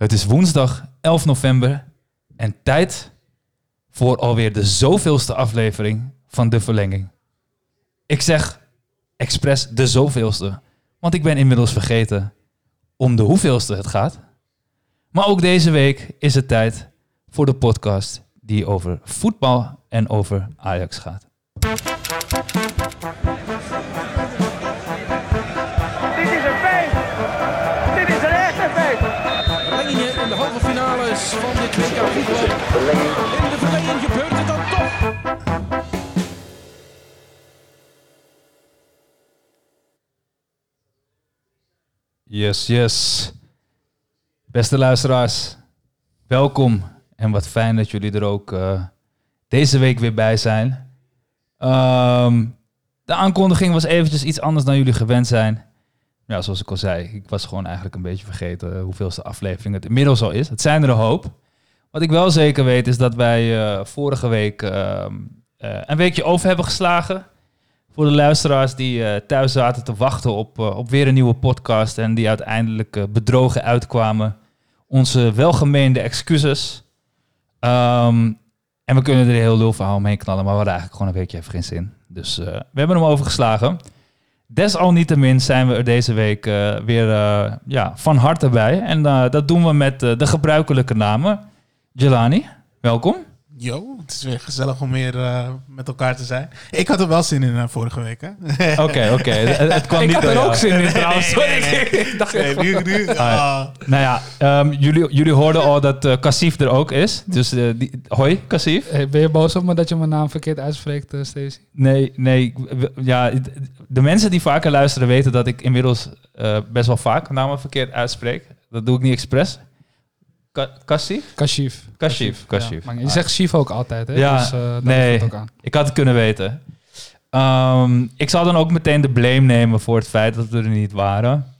Het is woensdag 11 november en tijd voor alweer de zoveelste aflevering van De Verlenging. Ik zeg expres de zoveelste, want ik ben inmiddels vergeten om de hoeveelste het gaat. Maar ook deze week is het tijd voor de podcast die over voetbal en over Ajax gaat. In de verlenging gebeurt het dan toch. Yes, yes. Beste luisteraars, welkom en wat fijn dat jullie er ook eh, deze week weer bij zijn. Ehm, de aankondiging was eventjes iets anders dan jullie gewend zijn. Ja, zoals ik al zei, ik was gewoon eigenlijk een beetje vergeten hoeveelste aflevering het inmiddels al is. Het zijn er een hoop. Wat ik wel zeker weet is dat wij eh, vorige week ehm, eh, een weekje over hebben geslagen. Voor de luisteraars die eh, thuis zaten te wachten op, op weer een nieuwe podcast en die uiteindelijk bedrogen uitkwamen. Onze welgemeende excuses. Ehm, en we kunnen er een heel lul verhaal omheen knallen, maar we hadden eigenlijk gewoon een weekje even geen zin. Dus we hebben hem overgeslagen. Desalniettemin zijn we er deze week weer ja, van harte bij. En dat doen we met de gebruikelijke namen. Jelani, welkom. Yo, het is weer gezellig om weer eh, met elkaar te zijn. Ik had er wel zin in uh, vorige week, hè? Oké, oké. Het, het kwam Ik niet had er jou. ook zin in trouwens. Nee, Sorry, nee, nee. ik dacht Nee, even... nu, nu, ah. Nou ja, ehm, jullie, jullie hoorden al dat eh Kassif er ook is. Dus eh, die, hoi, Kassif. Hey, ben je boos op me dat je mijn naam verkeerd uitspreekt, eh, Stacey? Nee, nee. Ja, de mensen die vaker luisteren weten dat ik inmiddels eh, best wel vaak namen verkeerd uitspreek. Dat doe ik niet expres. Ka- Kassif? Kashif. Kashif, Kashif. Ja, je zegt Shiv ook altijd, hè? Ja, dus, uh, nee. ook aan. Ik had het kunnen weten. Ehm, ik zal dan ook meteen de blame nemen voor het feit dat we er niet waren.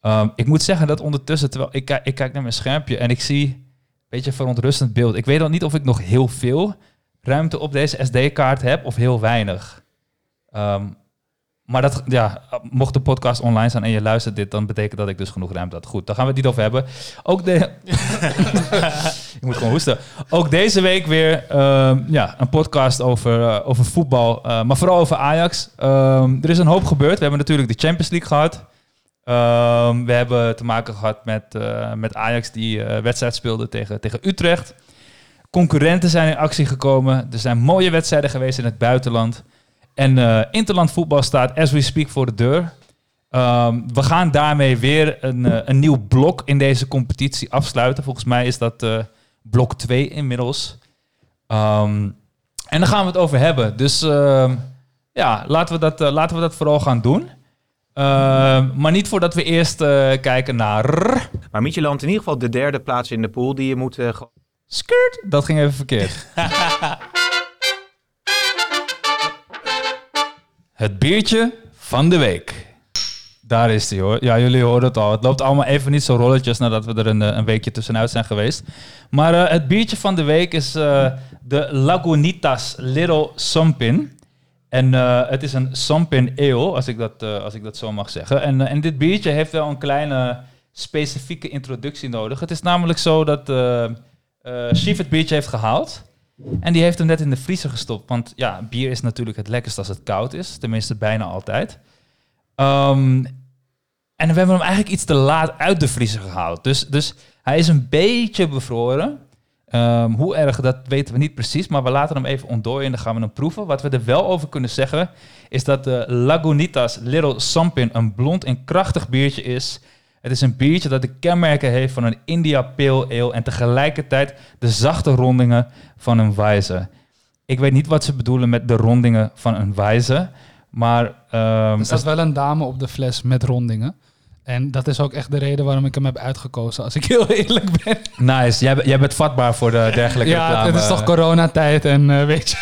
Ehm, ik moet zeggen dat ondertussen, terwijl ik, kijk- ik kijk naar mijn schermpje en ik zie een beetje een verontrustend beeld. Ik weet dan niet of ik nog heel veel ruimte op deze SD-kaart heb of heel weinig. Ehm, maar dat, ja, mocht de podcast online zijn en je luistert dit, dan betekent dat ik dus genoeg ruimte had. Goed, daar gaan we het niet over hebben. Ook de... je moet gewoon hoesten. Ook deze week weer ehm, ja, een podcast over, eh, over voetbal, eh, maar vooral over Ajax. Ehm, er is een hoop gebeurd. We hebben natuurlijk de Champions League gehad. Ehm, we hebben te maken gehad met, eh, met Ajax die wedstrijd speelde tegen, tegen Utrecht. Concurrenten zijn in actie gekomen. Er zijn mooie wedstrijden geweest in het buitenland. En eh, interland voetbal staat as we speak voor de deur. Ehm, we gaan daarmee weer een, eh, een nieuw blok in deze competitie afsluiten. Volgens mij is dat eh, blok 2 inmiddels. Ehm, en daar gaan we het over hebben. Dus ehm, ja, laten we, dat, laten we dat vooral gaan doen. Maar niet voordat we eerst kijken naar... Maar Midtjylland in ieder geval de derde plaats in de pool die je moet... Skirt. Dat ging even verkeerd. het biertje van de week. Daar is die hoor. Ja, jullie horen het al. Het loopt allemaal even niet zo rolletjes nadat we er een, eh, een weekje tussenuit zijn geweest. Maar eh, het biertje van de week is eh, de Lagunitas Little Sompin. En het is een Sompin Ale, als ik dat, als ik dat zo mag zeggen. En, en dit biertje heeft wel een kleine specifieke introductie nodig. Het is namelijk zo dat Chief het biertje heeft gehaald. En die heeft hem net in de vriezer gestopt. Want ja, bier is natuurlijk het lekkerst als het koud is. Tenminste, bijna altijd. Ehm, en we hebben hem eigenlijk iets te laat uit de vriezer gehaald. Dus, dus hij is een beetje bevroren. Ehm, hoe erg, dat weten we niet precies. Maar we laten hem even ontdooien en dan gaan we hem proeven. Wat we er wel over kunnen zeggen... is dat de Lagunitas Little Sampin een blond en krachtig biertje is... Het is een biertje dat de kenmerken heeft van een India Pale Ale... en tegelijkertijd de zachte rondingen van een Weizen. Ik weet niet wat ze bedoelen met de rondingen van een Weizen... Maar ehm, Er staat wel een dame op de fles met rondingen. En dat is ook echt de reden waarom ik hem heb uitgekozen, als ik heel eerlijk ben. nice. Jij, bent- jij bent vatbaar voor de dergelijke ja, reclame. het is toch coronatijd en eh, weet je...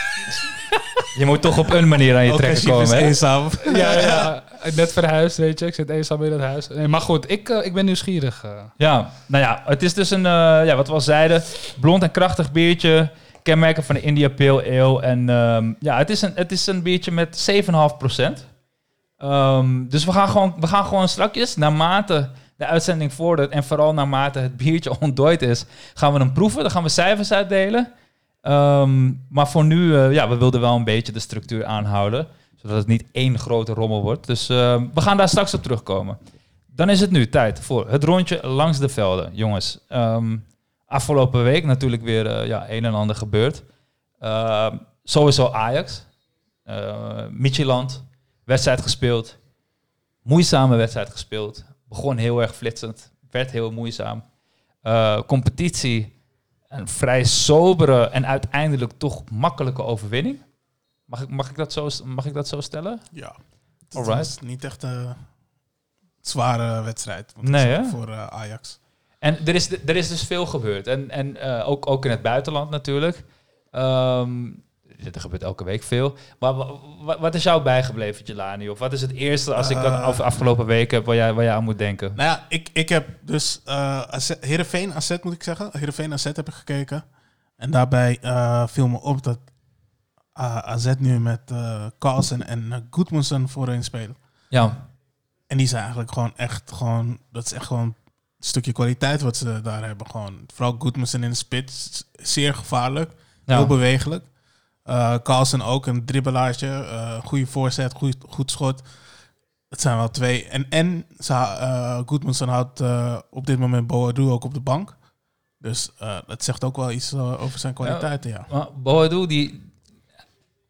Je moet toch op een manier aan je trekken komen. Hè? eenzaam. ja, ja, net verhuisd, weet je. Ik zit eenzaam in het huis. Nee, maar goed, ik, eh, ik ben nieuwsgierig. eh. Ja, nou ja, het is dus een, eh, ja, wat we al zeiden, blond en krachtig biertje. Kenmerken van de India Pale Ale. En ehm, ja, het is, een, het is een biertje met 7,5 procent. Ehm, dus we gaan, gewoon, we gaan gewoon strakjes, naarmate de uitzending vordert en vooral naarmate het biertje ontdooid is, gaan we hem proeven. Dan gaan we cijfers uitdelen. Ehm, maar voor nu, ja, we wilden wel een beetje de structuur aanhouden, zodat het niet één grote rommel wordt. Dus ehm, we gaan daar straks op terugkomen. Dan is het nu tijd voor het rondje langs de velden, jongens. Ehm, afgelopen week natuurlijk weer eh, ja, een en ander gebeurd. Ehm, sowieso Ajax, uh, Midtjylland, wedstrijd gespeeld, moeizame wedstrijd gespeeld. Begon heel erg flitsend, werd heel moeizaam. Competitie, een vrij sobere en uiteindelijk toch makkelijke overwinning. Mag ik, mag ik, dat, zo, mag ik dat zo stellen? Ja. Het was niet echt een zware wedstrijd Nee, hè? voor eh, Ajax. En er is, er is dus veel gebeurd. En, en eh, ook, ook in het buitenland natuurlijk. Ehm, er gebeurt elke week veel. Maar wa- wa- wat is jou bijgebleven, Jelani? Of wat is het eerste, als ik dan Eh. over afgelopen week heb, waar jij, waar jij aan moet denken? Nou ja, ik, ik heb dus uh, Heerenveen AZ moet ik zeggen. Heerenveen AZ heb ik gekeken. En daarbij viel me op dat AZ nu met uh, Carlsen en uh, Goodmanson voorin spelen. Ja, En die zijn eigenlijk gewoon echt gewoon... Dat is echt gewoon een stukje kwaliteit wat ze daar hebben. Gewoon, vooral Goodmanson in de spits. Zeer gevaarlijk. ja. Heel bewegelijk. Uh, Carlsen ook, een dribbelaartje. Uh, goede voorzet, goed, goed schot. Het zijn wel twee. En, en uh, Goodmanson houdt uh, op dit moment Boadu ook op de bank. Dus dat zegt ook wel iets over zijn kwaliteiten, ja. Maar Boadu, die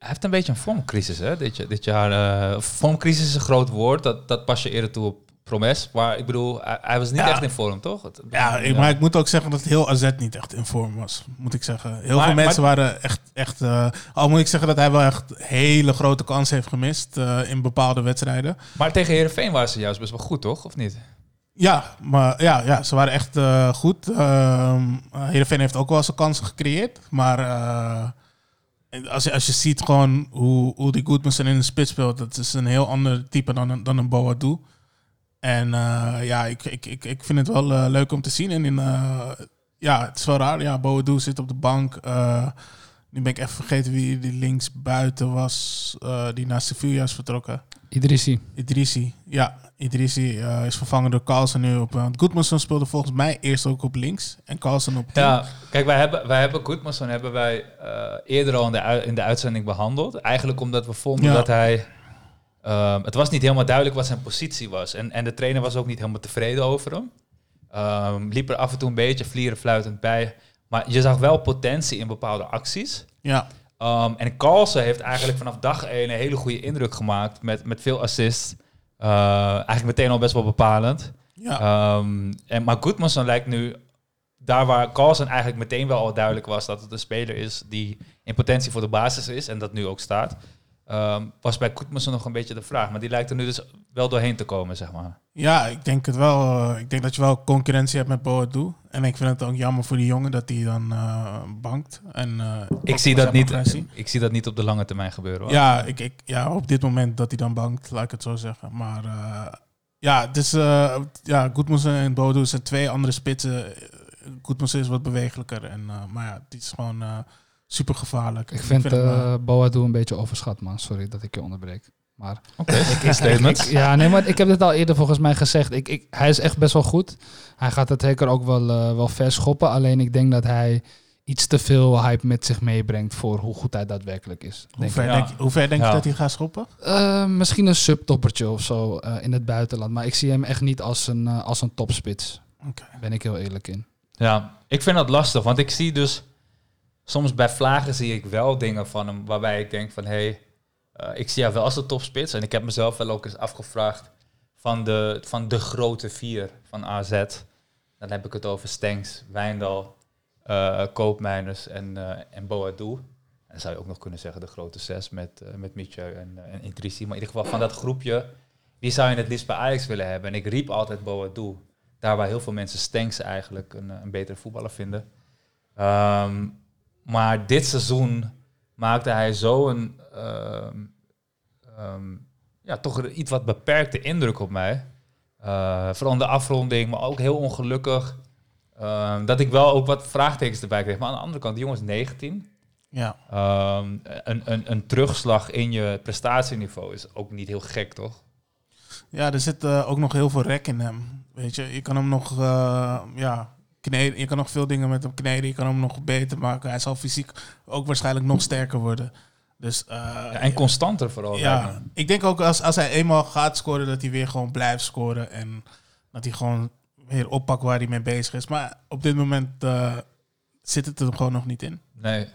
heeft een beetje een vormcrisis hè, dit, jaar- dit jaar. eh vormcrisis is een groot woord, dat, dat pas je eerder toe op Promes. Maar ik bedoel, hij, hij was niet Ja. echt in vorm, toch? Het- Ja, ik, maar ik moet ook zeggen dat heel AZ niet echt in vorm was, moet ik zeggen. Heel Maar- veel maar- mensen waren echt... echt uh, al moet ik zeggen dat hij wel echt hele grote kansen heeft gemist uh, in bepaalde wedstrijden. Maar tegen Heerenveen waren ze juist best wel goed, toch? Of niet? Ja, maar ja, ja ze waren echt uh, goed. Uh, Heerenveen heeft ook wel zijn kansen gecreëerd. Maar uh, als, je, als je ziet gewoon hoe, die Goodmanson in de spits speelt... dat is een heel ander type dan een, dan een Boadu. En uh, ja, ik, ik, ik, ik vind het wel uh, leuk om te zien. En in, uh, ja, het is wel raar. Ja, Boadu zit op de bank. Nu ben ik even vergeten wie die links buiten was. Uh, die naar Sevilla is vertrokken. Idrissi. Idrissi, ja. Idrissi uh, is vervangen door Carlsen nu op... Uh, Goodmanson speelde volgens mij eerst ook op links. En Carlsen op 10. Ja, kijk, wij hebben, wij hebben Goodmanson hebben wij uh, eerder al in de, ui- in de uitzending behandeld. Eigenlijk omdat we vonden Ja. dat hij... Um, het was niet helemaal duidelijk wat zijn positie was. En, en de trainer was ook niet helemaal tevreden over hem. Um, liep er af en toe een beetje vlierenfluitend bij. Maar je zag wel potentie in bepaalde acties. Ja, Um, en Carlsen heeft eigenlijk vanaf dag 1 een hele goede indruk gemaakt. Met, met veel assists. Uh, eigenlijk meteen al best wel bepalend. ja. Um, en, maar Goodmanson lijkt nu, daar waar Carlsen eigenlijk meteen wel al duidelijk was dat het een speler is die in potentie voor de basis is en dat nu ook staat, um, was bij Goodmanson nog een beetje de vraag. Maar die lijkt er nu dus wel doorheen te komen, zeg maar. ja, ik denk het wel. Uh, ik denk dat je wel concurrentie hebt met Boadu. En ik vind het ook jammer voor die jongen dat hij dan uh, bankt. En, uh, ik, zie dat niet, ik zie dat niet op de lange termijn gebeuren. Hoor. Ja, ik, ik, ja, op dit moment dat hij dan bankt, laat ik het zo zeggen. Maar ja, dus ja, en Boadu zijn twee andere spitsen. Goodmanson is wat bewegelijker. En, maar ja, het is gewoon super gevaarlijk. Ik vind, vind uh, Boadu een beetje overschat, man. Sorry dat ik je onderbreek. Maar Oké, okay, statement. ik, ja, nee, maar ik heb dit al eerder volgens mij gezegd. Ik, ik, hij is echt best wel goed. Hij gaat het zeker ook wel, uh, wel verschoppen. Alleen ik denk dat hij iets te veel hype met zich meebrengt voor hoe goed hij daadwerkelijk is. Hoe ver, ja. denk, hoe ver denk ja. je dat hij gaat schoppen? Uh, misschien een subtoppertje of zo uh, in het buitenland. Maar ik zie hem echt niet als een, uh, als een topspits. Okay. Ben ik heel eerlijk in. Ja, ik vind dat lastig. Want ik zie dus... Soms bij Vlagen zie ik wel dingen van hem waarbij ik denk van... Hey, uh, ik zie jou wel als de topspits. En ik heb mezelf wel ook eens afgevraagd van de, van de grote vier van AZ. Dan heb ik het over Stenks, Wijndal, uh, Koopmijners en, uh, en Boadu. En zou je ook nog kunnen zeggen de grote zes met, uh, met Mietje en, en. Maar in ieder geval van dat groepje, wie zou je het liefst bij Ajax willen hebben? En ik riep altijd Boadu. Daar waar heel veel mensen Stenks eigenlijk een, een betere voetballer vinden. Um, maar dit seizoen maakte hij zo een... Um, um, ja, toch een iets wat beperkte indruk op mij. Uh, vooral in de afronding, maar ook heel ongelukkig. Uh, dat ik wel ook wat vraagtekens erbij kreeg. Maar aan de andere kant, die jongens 19. Ja. Um, een, een, een terugslag in je prestatieniveau is ook niet heel gek, toch? Ja, er zit eh, ook nog heel veel rek in hem. Weet je, je kan hem nog, eh, ja, kneden. Je kan nog veel dingen met hem kneden. Je kan hem nog beter maken. Hij zal fysiek ook waarschijnlijk nog sterker worden. Dus, eh, Ja, en constanter vooral. ja, ik denk ook als, als hij eenmaal gaat scoren, dat hij weer gewoon blijft scoren. En dat hij gewoon weer oppakt waar hij mee bezig is. Maar op dit moment eh, zit het er gewoon nog niet in. Nee.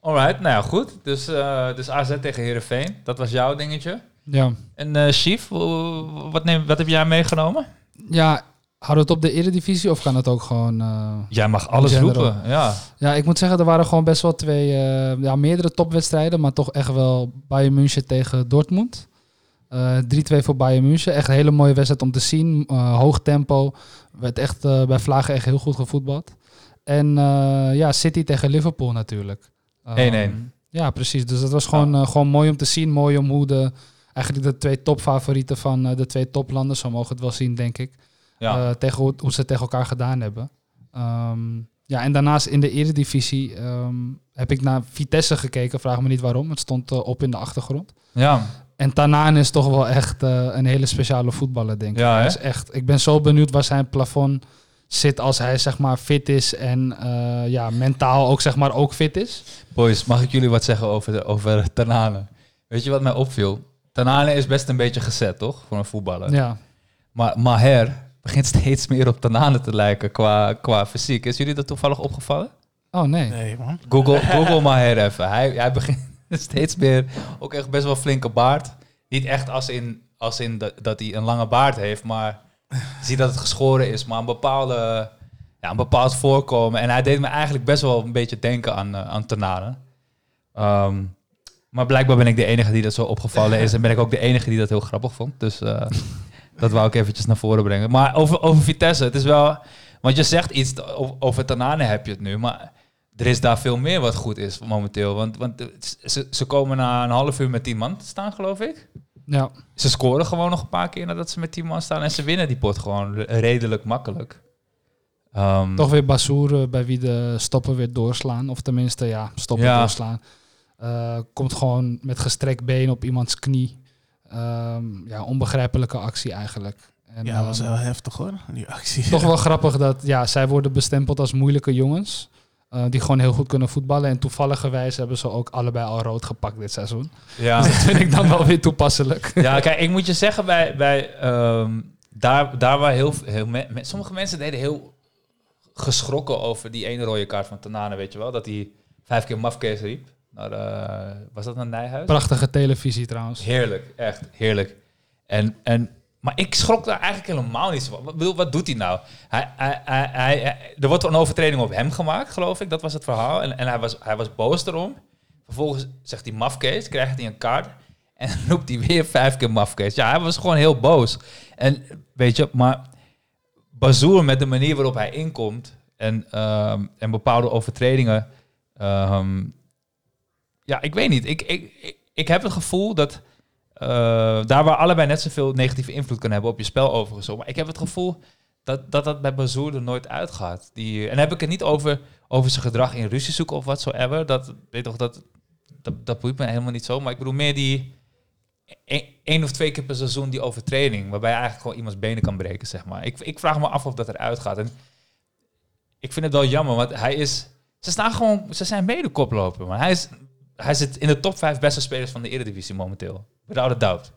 Alright, nou ja, goed. Dus, eh, dus AZ tegen Heerenveen. Dat was jouw dingetje. Ja. En eh Chief, wat, neem, wat heb jij meegenomen? ja, houdt het op de Eredivisie of kan het ook gewoon... eh, Jij mag alles roepen. Ja. Ja, ik moet zeggen, er waren gewoon best wel twee, eh, ja, meerdere topwedstrijden, maar toch echt wel Bayern München tegen Dortmund. Eh 3-2 voor Bayern München. Echt een hele mooie wedstrijd om te zien. Eh, hoog tempo. Werd echt eh, bij Vlagen echt heel goed gevoetbald. En eh, ja, City tegen Liverpool natuurlijk. Ehm, 1-1. ja, precies. Dus dat was gewoon, eh, gewoon mooi om te zien. Mooi om hoe de, eigenlijk de twee topfavorieten van eh, de twee toplanden, zo mogen het wel zien, denk ik. Ja. Eh, tegen hoe, hoe ze het tegen elkaar gedaan hebben. Ehm, ja, en daarnaast in de Eredivisie ehm, heb ik naar Vitesse gekeken. Vraag me niet waarom. Het stond eh, op in de achtergrond. ja. En Tanaan is toch wel echt eh, een hele speciale voetballer, denk ik. Ja, Hij is echt, ik ben zo benieuwd waar zijn plafond zit als hij zeg maar fit is en ja, mentaal ook zeg maar ook fit is. Boys, mag ik jullie wat zeggen over, de, over Tanane? Weet je wat mij opviel? Tanane is best een beetje gezet, toch? Voor een voetballer. Ja. Maar Maher begint steeds meer op Tanane te lijken qua, qua fysiek. Is jullie dat toevallig opgevallen? Oh nee. Nee, man. Google, Google Maher even. Hij, hij begint steeds meer, ook echt best wel flinke baard. Niet echt als in, als in dat, dat hij een lange baard heeft, maar je ziet dat het geschoren is. Maar een, bepaalde, ja, een bepaald voorkomen. En hij deed me eigenlijk best wel een beetje denken aan, uh, aan Tanane. Ehm, maar blijkbaar ben ik de enige die dat zo opgevallen is. En ben ik ook de enige die dat heel grappig vond. Dus eh, dat wou ik eventjes naar voren brengen. Maar over, over Vitesse, het is wel... Want je zegt iets, over, Tanane heb je het nu, maar er is daar veel meer wat goed is momenteel. Want, want ze, ze komen na een half uur met 10 man te staan, geloof ik. Ja. Ze scoren gewoon nog een paar keer nadat ze met 10 man staan. En ze winnen die pot gewoon redelijk makkelijk. Um, Toch weer Bassoer bij wie de stoppen weer doorslaan. Of tenminste, ja, stoppen Ja. doorslaan. Uh, komt gewoon met gestrekt been op iemands knie. Um, ja, onbegrijpelijke actie eigenlijk. En, ja, dat was heel heftig hoor, die actie. Toch wel grappig dat ja, zij worden bestempeld als moeilijke jongens. Uh, die gewoon heel goed kunnen voetballen. En toevalligerwijs hebben ze ook allebei al rood gepakt dit seizoen. Ja. Dus dat vind ik dan wel weer toepasselijk. Ja, kijk, ik moet je zeggen, bij, bij um, daar, daar waar heel, heel me, me, sommige mensen deden heel geschrokken over die ene rode kaart van Tanane, weet je wel, dat hij vijf keer mafkees riep. Naar, uh, was dat naar Nijhuis? Prachtige televisie trouwens. Heerlijk, echt heerlijk. En, en, maar ik schrok daar eigenlijk helemaal niet van. Wat, wat doet hij nou? Hij, hij, hij, hij, er wordt een overtreding op hem gemaakt, geloof ik. Dat was het verhaal. En, en hij, was, hij was boos erom. Vervolgens zegt hij mafkees, krijgt hij een kaart. En roept hij weer vijf keer mafkees. Ja, hij was gewoon heel boos. En weet je, maar Bazoer met de manier waarop hij inkomt... en, um, en bepaalde overtredingen... Um, ja, ik weet niet. Ik, ik, ik, heb het gevoel dat... Uh, daar waar allebei net zoveel negatieve invloed kunnen hebben op je spel overigens. Maar ik heb het gevoel dat dat, dat bij Bazoer er nooit uitgaat. Die, en dan heb ik het niet over, over zijn gedrag in ruzie zoeken of watsoever. Dat, weet toch, dat, dat, dat boeit me helemaal niet zo. Maar ik bedoel meer die één of twee keer per seizoen die overtreding. Waarbij je eigenlijk gewoon iemands benen kan breken, zeg maar. Ik, ik vraag me af of dat eruit gaat. En ik vind het wel jammer, want hij is... Ze staan gewoon... Ze zijn mede koploper, maar hij is... Hij zit in de top 5 beste spelers van de Eredivisie momenteel. Without a doubt.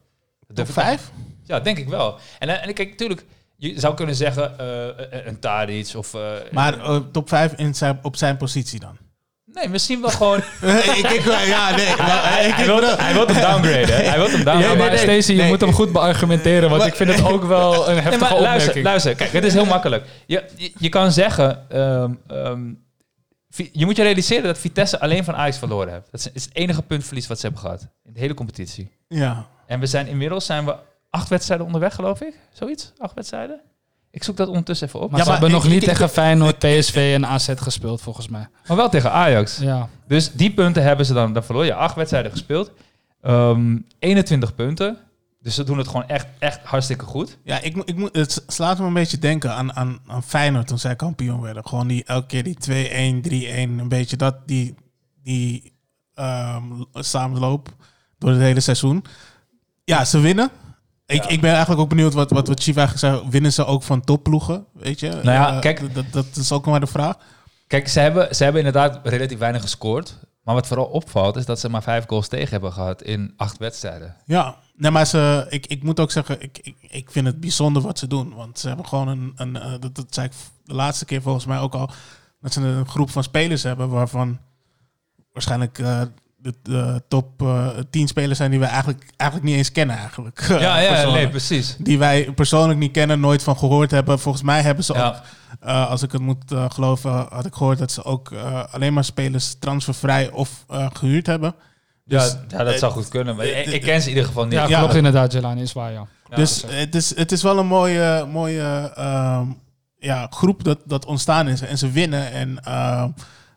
Top 5? Ja, denk ik wel. En, en kijk, natuurlijk, je zou kunnen zeggen uh, een Tadic of... Uh, maar uh, top 5 in zijn, op zijn positie dan? Nee, misschien wel gewoon... ik, ik, ja, nee. Maar, hij, hij, wil, hij wil hem downgraden. Hij wil hem downgraden. Ja, maar nee, nee, Stacey, je nee. moet hem goed beargumenteren. Want maar, ik vind het ook wel een heftige nee, maar luister, luister, kijk, het is heel makkelijk. Je, je, je kan zeggen... Um, um, je moet je realiseren dat Vitesse alleen van Ajax verloren heeft. Dat is het enige puntverlies wat ze hebben gehad. In de hele competitie. Ja. En we zijn inmiddels zijn we acht wedstrijden onderweg, geloof ik. Zoiets? Acht wedstrijden? Ik zoek dat ondertussen even op. Maar ja, ze maar hebben ik, nog niet ik, tegen ik, Feyenoord, PSV en AZ gespeeld, volgens mij. Maar wel tegen Ajax. Ja. Dus die punten hebben ze dan, dan verloren. Ja, acht wedstrijden gespeeld. Um, 21 punten. Dus ze doen het gewoon echt, echt hartstikke goed. Ja, ik, ik moet, het slaat me een beetje denken aan, aan, aan Feyenoord toen zij kampioen werden. Gewoon die, elke keer die 2-1, 3-1, een beetje dat, die, die um, samenloop door het hele seizoen. Ja, ze winnen. Ik, Ja. ik ben eigenlijk ook benieuwd wat, wat, wat Chief eigenlijk zei. Winnen ze ook van topploegen? Weet je? Nou ja, Eh, kijk- Dat, dat is ook nog maar de vraag. Kijk, ze hebben, ze hebben inderdaad relatief weinig gescoord. Maar wat vooral opvalt, is dat ze maar vijf goals tegen hebben gehad in acht wedstrijden. Ja, nee, maar ze, ik, ik moet ook zeggen, ik, ik, ik vind het bijzonder wat ze doen. Want ze hebben gewoon een, een eh, dat, dat zei ik de laatste keer volgens mij ook al, dat ze een groep van spelers hebben waarvan waarschijnlijk eh, de, de top eh 10 spelers zijn die we eigenlijk, eigenlijk niet eens kennen eigenlijk. Ja, ja, nee, precies. Die wij persoonlijk niet kennen, nooit van gehoord hebben. Volgens mij hebben ze ook, als ik het moet geloven, had ik gehoord dat ze ook alleen maar spelers transfervrij of eh, gehuurd hebben. Ja, Dus, ja, dat eh, zou goed kunnen. Maar eh, ik, ik ken ze in ieder geval niet. Ja, Ja. klopt inderdaad, Jelani, is waar, ja. Ja, dus het is, het is wel een mooie, mooie ehm, ja, groep dat, dat ontstaan is. En ze winnen. En ehm,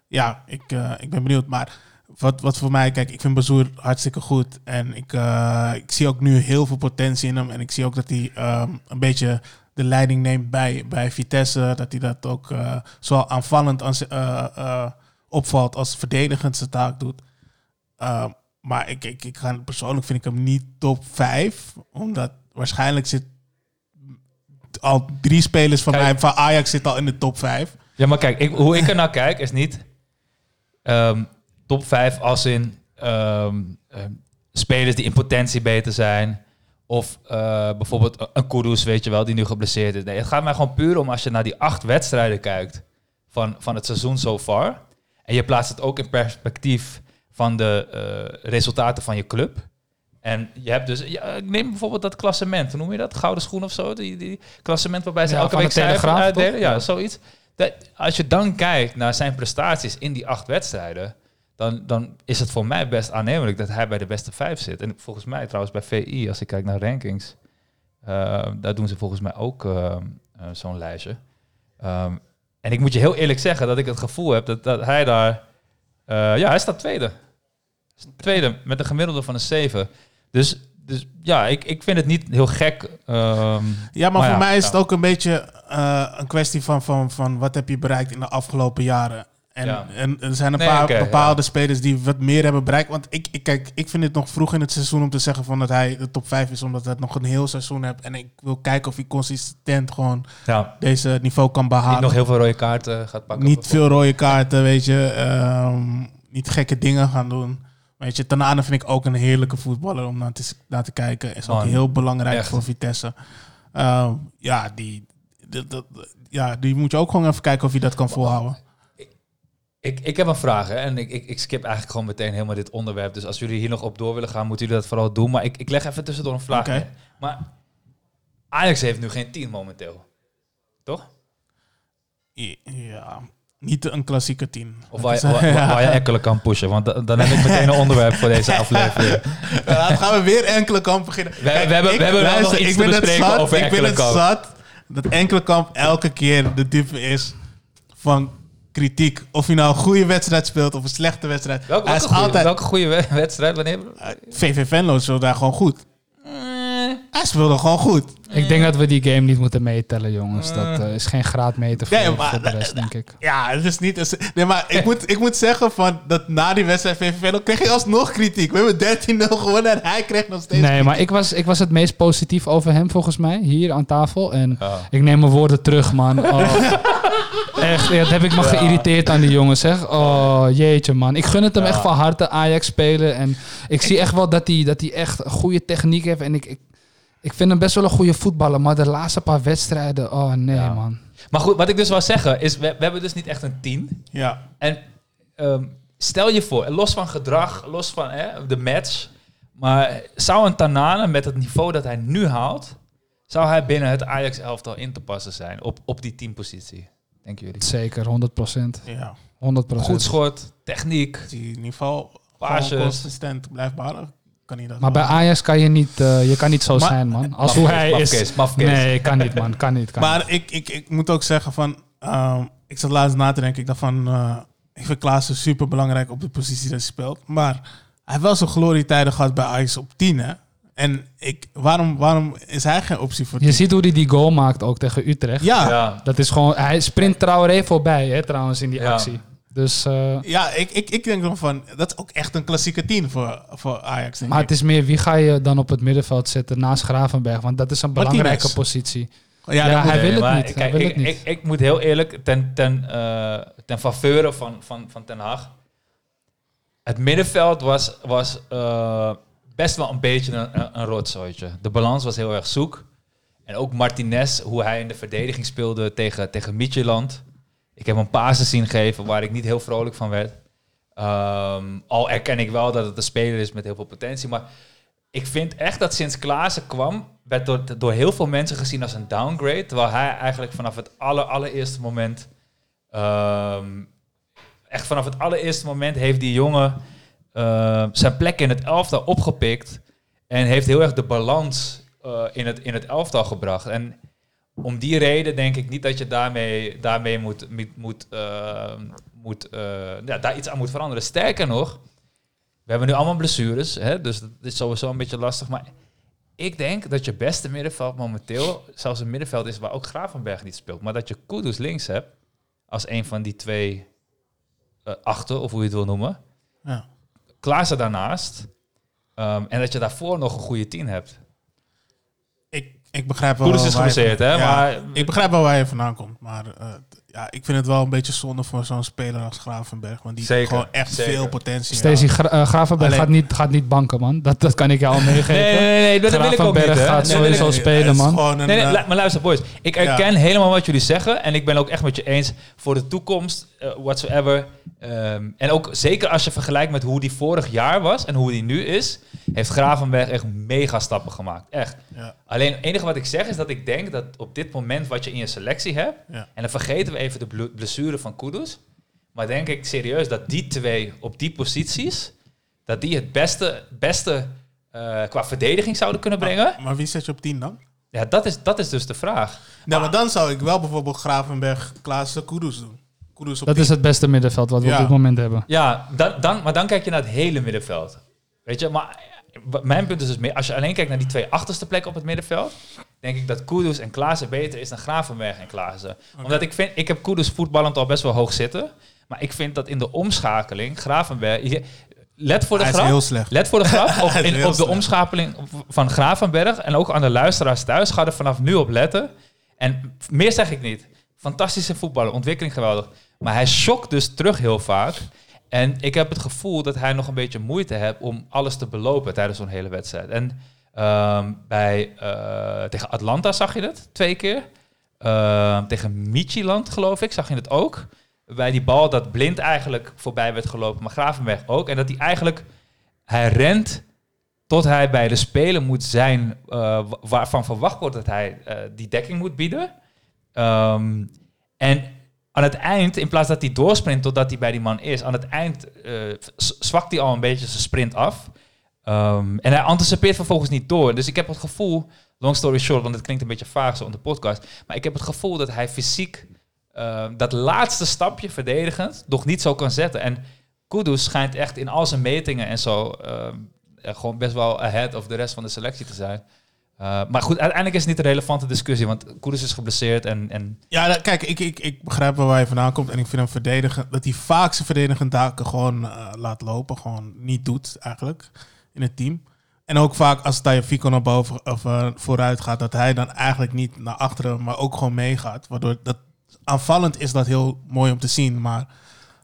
ja, ik, eh, ik ben benieuwd. Maar wat, wat voor mij, kijk, ik vind Bazoer hartstikke goed. En ik, eh, ik zie ook nu heel veel potentie in hem. En ik zie ook dat hij ehm, een beetje de leiding neemt bij, bij Vitesse. Dat hij dat ook eh, zowel aanvallend als, eh, eh, opvalt als verdedigend zijn taak doet. Ehm, maar ik, ik, ik ga, persoonlijk vind ik hem niet top 5. Omdat waarschijnlijk zit al drie spelers van Kijk. mij van Ajax zitten al in de top 5. Ja, maar kijk, ik, hoe ik er naar kijk is niet ehm, top 5 als in ehm, ehm, spelers die in potentie beter zijn. Of eh, bijvoorbeeld een Kudus, weet je wel, die nu geblesseerd is. Nee, het gaat mij gewoon puur om als je naar die acht wedstrijden kijkt van, van het seizoen so far. En je plaatst het ook in perspectief van de eh, resultaten van je club. En je hebt dus, ja, neem bijvoorbeeld dat klassement, hoe noem je dat? Gouden schoen of zo? Die, die klassement waarbij ze Ja, elke week Telegraaf, uitdelen. Ja, Ja. zoiets. Dat, als je dan kijkt naar zijn prestaties in die acht wedstrijden, dan, dan is het voor mij best aannemelijk dat hij bij de beste vijf zit. En volgens mij trouwens bij VI, als ik kijk naar rankings, eh, daar doen ze volgens mij ook eh, zo'n lijstje. Ehm, en ik moet je heel eerlijk zeggen dat ik het gevoel heb dat, dat hij daar... ja, hij staat tweede. Tweede, met een gemiddelde van een 7. Dus, dus ja, ik, ik vind het niet heel gek. ehm, Ja, maar, Maar voor ja, mij is ja. het ook een beetje eh, een kwestie van, van, van wat heb je bereikt in de afgelopen jaren. En, Ja. en er zijn een Nee, paar bepaalde spelers die wat meer hebben bereikt. Want ik, ik, kijk, ik vind het nog vroeg in het seizoen om te zeggen van dat hij de top 5 is, omdat hij nog een heel seizoen hebt. En ik wil kijken of hij consistent gewoon ja, deze niveau kan behalen. niet nog heel veel rode kaarten gaat pakken. Niet veel rode kaarten, weet je. ehm, niet gekke dingen gaan doen. Weet je, Tanane vind ik ook een heerlijke voetballer om naar te, naar te kijken. Is ook heel belangrijk echt. voor Vitesse. Ehm, ja, die, dat, dat- ja, die moet je ook gewoon even kijken of je dat kan volhouden. Ik, ik heb een vraag hè, en ik, ik, ik skip eigenlijk gewoon meteen helemaal dit onderwerp. Dus als jullie hier nog op door willen gaan, moeten jullie dat vooral doen. Maar ik, ik leg even tussendoor een vraag. Maar Ajax heeft nu geen team momenteel. Toch? Ja, niet een klassieke team. Of waar, je- waar, waar je enkele kan pushen. Want da- dan heb ik meteen een onderwerp voor deze aflevering. Ja, dan gaan we weer enkele kamp beginnen. we hebben- we hebben wel nog iets te ben bespreken over Ik ben het zat dat enkele kamp elke keer de type is van kritiek. Of hij nou een goede wedstrijd speelt of een slechte wedstrijd. Welke, is goeie, altijd... welke goede we- wedstrijd? Wanneer? VV Venlo speelde daar gewoon goed. Hij speelde gewoon goed. Ik denk dat we die game niet moeten meetellen, jongens. Dat eh, is geen graadmeter voor, Nee, maar- voor de rest, denk ik. Ja, het is niet... Nee, maar ik moet, ik moet zeggen van dat na die wedstrijd VV Venlo kreeg hij alsnog kritiek. We hebben 13-0 gewonnen en hij kreeg nog steeds Nee, maar ik was, ik was het meest positief over hem, volgens mij, hier aan tafel. En ik neem mijn woorden terug, man. Oh. Echt, ja, dat heb ik me geïrriteerd aan die jongens, zeg. Oh, jeetje, man. Ik gun het hem Ja. echt van harte, Ajax spelen. En ik zie echt wel dat hij, dat hij echt goede techniek heeft. En ik, ik, ik vind hem best wel een goede voetballer. Maar de laatste paar wedstrijden, oh nee, Ja. man. Maar goed, wat ik dus wil zeggen is, we, we hebben dus niet echt een team. Ja. En ehm, stel je voor, los van gedrag, los van hè, de match, maar zou een Tanane met het niveau dat hij nu haalt, zou hij binnen het Ajax-elftal in te passen zijn op, op die teampositie? Denken jullie? Zeker, 100 procent. Ja. 100 Goed schot, techniek. Die niveau consistent blijft behouden, kan hij dat Maar bij Ajax kan je niet, eh, je kan niet zo Maar- zijn, man. Als hoe hij is. mafkees. Nee, kan niet, man. Kan niet. Kan niet. Maar ik, ik, ik moet ook zeggen van... ehm, ik zat laatst na te denken. Ik dacht van... eh, ik vind Klaassen super belangrijk op de positie dat hij speelt. Maar hij heeft wel zijn glorietijden gehad bij Ajax op 10, hè? En ik, waarom, waarom is hij geen optie voor Je 10? ziet hoe hij die goal maakt ook tegen Utrecht. Ja, Ja. Dat is gewoon, hij sprint Traoré voorbij, hè, trouwens, in die Ja. actie. Dus, eh, Ja, ik, ik, ik denk dan van, dat is ook echt een klassieke tien voor, voor Ajax. maar ik. het is meer, wie ga je dan op het middenveld zetten naast Gravenberg? Want dat is een belangrijke positie. ja, hij wil het maar niet, hij Kijk, wil ik, het niet. Ik, ik moet heel eerlijk ten, ten, eh, ten faveur van, van, van Ten Hag. Het middenveld was, was eh, best wel een beetje een, een, een rotzooitje. De balans was heel erg zoek. En ook Martinez, hoe hij in de verdediging speelde tegen, tegen Midtjylland. Ik heb een pases zien geven waar ik niet heel vrolijk van werd. Ehm, al erken ik wel dat het een speler is met heel veel potentie. Maar ik vind echt dat sinds Klaassen kwam, werd door, door heel veel mensen gezien als een downgrade. Terwijl hij eigenlijk vanaf het aller, allereerste moment. ehm, echt vanaf het allereerste moment heeft die jongen eh, zijn plek in het elftal opgepikt. En heeft heel erg de balans eh, in, het, in het elftal gebracht. En om die reden denk ik niet dat je daarmee, daarmee moet, moet, moet, eh, moet, eh, ja, daar iets aan moet veranderen. Sterker nog, we hebben nu allemaal blessures, hè, dus dat is sowieso een beetje lastig. Maar ik denk dat je beste middenveld momenteel zelfs een middenveld is waar ook Gravenberg niet speelt. Maar dat je Kudus links hebt als een van die twee eh, achter, of hoe je het wil noemen. Ja. Klaassen daarnaast. Ehm, en dat je daarvoor nog een goede tien hebt. Ik, begrijp wel... Is waar je- geblesseerd, hè? Ja, Maar Ik begrijp wel waar je vandaan komt, maar eh, t- ja, ik vind het wel een beetje zonde voor zo'n speler als Gravenberg, want die Zeker, gewoon echt zeker. veel potentie Stacey. Gra- eh, Gravenberg Alleen- gaat, niet, gaat niet banken, man. Dat, dat kan ik je al meegeven. nee, nee, nee, nee, dat wil ik ook Gravenberg niet. hè. gaat Nee, nee, nee, sowieso nee. spelen, man. een, Nee, nee, eh, maar luister, boys. Ik herken helemaal wat jullie zeggen. En ik ben ook echt met je eens voor de toekomst, eh, whatsoever. Ehm, en ook zeker als je vergelijkt met hoe die vorig jaar was en hoe die nu is, heeft Gravenberg echt mega stappen gemaakt. Echt. ja, Alleen het enige wat ik zeg is dat ik denk dat op dit moment wat je in je selectie hebt, ja. en dan vergeten we even de blessure van Kudus, maar denk ik serieus dat die twee op die posities, dat die het beste, beste eh, qua verdediging zouden kunnen brengen. Maar wie zet je op 10 dan? Ja, dat is, dat is dus de vraag. Nou, maar dan zou ik wel bijvoorbeeld Gravenberg, Klaassen, Kudus doen. Kudus op Dat 10. is het beste middenveld wat we Ja. op dit moment hebben. Ja, dan, dan, maar dan kijk je naar het hele middenveld. Weet je, maar mijn punt is dus meer, als je alleen kijkt naar die twee achterste plekken op het middenveld, denk ik dat Kudus en Klaassen beter is dan Gravenberg en Klaassen. Omdat ik vind, ik heb Kudus voetballend al best wel hoog zitten, maar ik vind dat in de omschakeling Gravenberg, je- let voor de Hij is grap, heel slecht. Let voor de grap, op, in, de omschakeling van Gravenberg en ook aan de luisteraars thuis. Ga er vanaf nu op letten. En meer zeg ik niet. Fantastische voetballer, ontwikkeling geweldig. Maar hij shokt dus terug heel vaak. En ik heb het gevoel dat hij nog een beetje moeite heeft om alles te belopen tijdens zo'n hele wedstrijd. En ehm, bij, eh, tegen Atlanta zag je het twee keer. Ehm, tegen Midtjylland, geloof ik, zag je het ook. Bij die bal dat blind eigenlijk voorbij werd gelopen, maar Gravenberg ook. En dat hij eigenlijk, hij rent tot hij bij de speler moet zijn eh, wa- waarvan verwacht wordt dat hij eh, die dekking moet bieden. Ehm, en aan het eind, in plaats dat hij doorsprint totdat hij bij die man is, aan het eind eh, zwakt hij al een beetje zijn sprint af. Ehm, en hij anticipeert vervolgens niet door. Dus ik heb het gevoel, long story short, want het klinkt een beetje vaag zo op de podcast, maar ik heb het gevoel dat hij fysiek eh, dat laatste stapje verdedigend nog niet zo kan zetten. En Kudus schijnt echt in al zijn metingen en zo ehm, eh, gewoon best wel ahead of de rest van de selectie te zijn. Eh, maar goed, uiteindelijk is het niet een relevante discussie, want Kudus is geblesseerd en, en Ja, nou, kijk, ik, ik, ik begrijp wel waar je vandaan komt. En ik vind hem verdedigen, dat hij vaak zijn verdedigende taken gewoon eh, laat lopen. Gewoon niet doet, eigenlijk, in het team. En ook vaak als Taya Fico naar boven of eh, vooruit gaat, dat hij dan eigenlijk niet naar achteren, maar ook gewoon meegaat. Waardoor dat aanvallend is dat heel mooi om te zien. Maar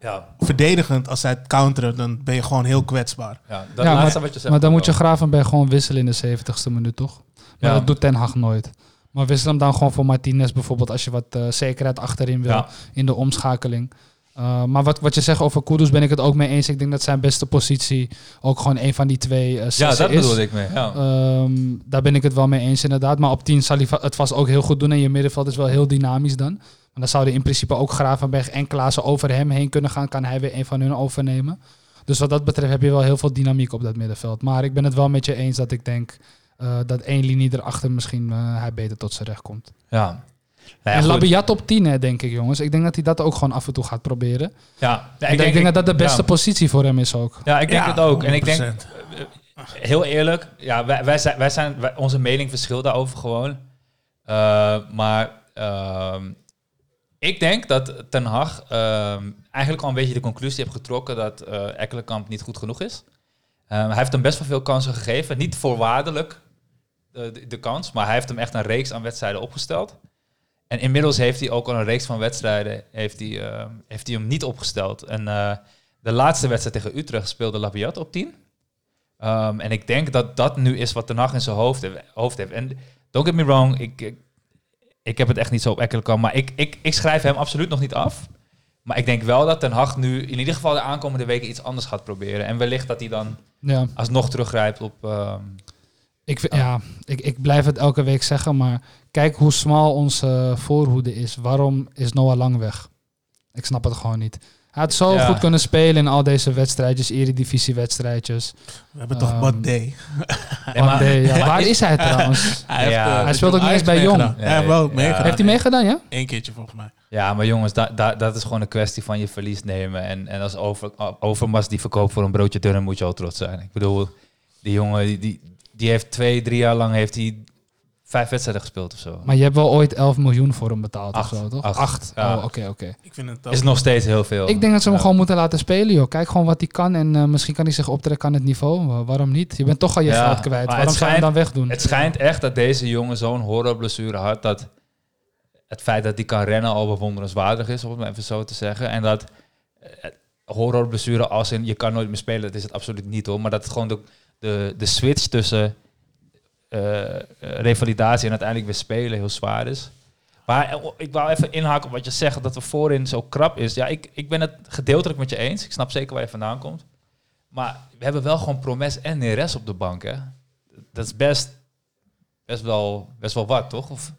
ja, verdedigend, als zij het counteren, dan ben je gewoon heel kwetsbaar. ja, dat Ja, laatste wat je zegt. Maar dan moet je wel. Gravenberg gewoon wisselen in de 70ste minuut, toch? Maar Ja. dat doet Ten Hag nooit. Maar wissel hem dan gewoon voor Martinez bijvoorbeeld, als je wat eh, zekerheid achterin wil Ja. in de omschakeling. Uh, maar wat, wat je zegt over Kudus ben ik het ook mee eens. Ik denk dat zijn beste positie ook gewoon een van die twee uh, Ja, dat is. bedoelde ik mee. Ja. Ehm, daar ben ik het wel mee eens inderdaad. Maar op 10 zal hij het vast ook heel goed doen. En je middenveld is wel heel dynamisch dan. Maar dan zouden in principe ook Gravenberg en Klaassen over hem heen kunnen gaan. Kan hij weer een van hun overnemen. Dus wat dat betreft heb je wel heel veel dynamiek op dat middenveld. Maar ik ben het wel met je eens dat ik denk uh, dat één linie erachter misschien uh, hij beter tot zijn recht komt. ja. Nou ja, en. Labiat op 10, hè, denk ik, jongens. Ik denk dat hij dat ook gewoon af en toe gaat proberen. Ja, ja, ik, denk, ik denk dat dat de beste ja. positie voor hem is ook. Ja, ik denk Ja, het ook. En ik denk, 100%. heel eerlijk, ja, wij, wij zijn, wij zijn, wij- onze mening verschilt daarover gewoon. Uh, maar ehm, Ik denk dat Ten Hag ehm, eigenlijk al een beetje de conclusie heeft getrokken dat eh Ekkelenkamp niet goed genoeg is. Ehm, hij heeft hem best wel veel kansen gegeven. Niet voorwaardelijk eh, de, de kans, maar hij heeft hem echt een reeks aan wedstrijden opgesteld. En inmiddels heeft hij ook al een reeks van wedstrijden heeft hij, ehm, heeft hij hem niet opgesteld. En eh, de laatste wedstrijd tegen Utrecht speelde Labiat op 10. Ehm, en ik denk dat dat nu is wat Ten Hag in zijn hoofd, heeft- hoofd heeft. En don't get me wrong, ik, ik, ik heb het echt niet zo op Ekkelenkamp, maar ik, ik, ik schrijf hem absoluut nog niet af. Maar ik denk wel dat Ten Hag nu in ieder geval de aankomende weken iets anders gaat proberen. En wellicht dat hij dan Ja, alsnog teruggrijpt op... ehm, ik, vind- ja ik, ik blijf het elke week zeggen, maar kijk hoe smal onze voorhoede is. Waarom is Noah Lang weg? Ik snap het gewoon niet. Hij had zo Ja. goed kunnen spelen in al deze wedstrijdjes, eredivisie-wedstrijdjes. We hebben toch Ehm, Bad Day. nee, maar- day, ja. Waar is- is hij trouwens? Hij, Ja. eh, Hij speelt ook niet eens bij Jong. meegedaan. Hij heeft wel Ja. meegedaan. Heeft hij meegedaan, ja? Eén keertje volgens mij. Ja, maar jongens, da, da- dat is gewoon een kwestie van je verlies nemen. En, en als over, Overmars die verkoopt voor een broodje dunner, moet je al trots zijn. Ik bedoel, die jongen, die, die, die heeft twee, drie jaar lang heeft hij vijf wedstrijden gespeeld of zo. Maar je hebt wel ooit 11 miljoen voor hem betaald Acht. of zo, toch? Acht. Acht. Ja. Oh, oké, oké. Ik vind het ook. is nog steeds heel veel. Ik denk dat ze hem Ja. gewoon moeten laten spelen, joh. Kijk gewoon wat hij kan en eh, misschien kan hij zich optrekken aan het niveau. Wa- waarom niet? Je bent toch al je Ja, geld kwijt. Waarom het zou je hem dan schijnt- wegdoen? Het schijnt echt dat deze jongen zo'n horrorblessure had dat het feit dat hij kan rennen al bewonderenswaardig is, om het maar even zo te zeggen. En dat eh, horrorblessure als in je kan nooit meer spelen, dat is het absoluut niet hoor. Maar dat het gewoon de, de, de switch tussen eh, eh, revalidatie en uiteindelijk weer spelen heel zwaar is. Maar eh, ik wou even inhaken op wat je zegt, dat we voorin zo krap is. Ja, ik, ik ben het gedeeltelijk met je eens. Ik snap zeker waar je vandaan komt. Maar we hebben wel gewoon Promes en Neres op de bank, hè. Dat is best, best, wel, best wel wat, toch? Of,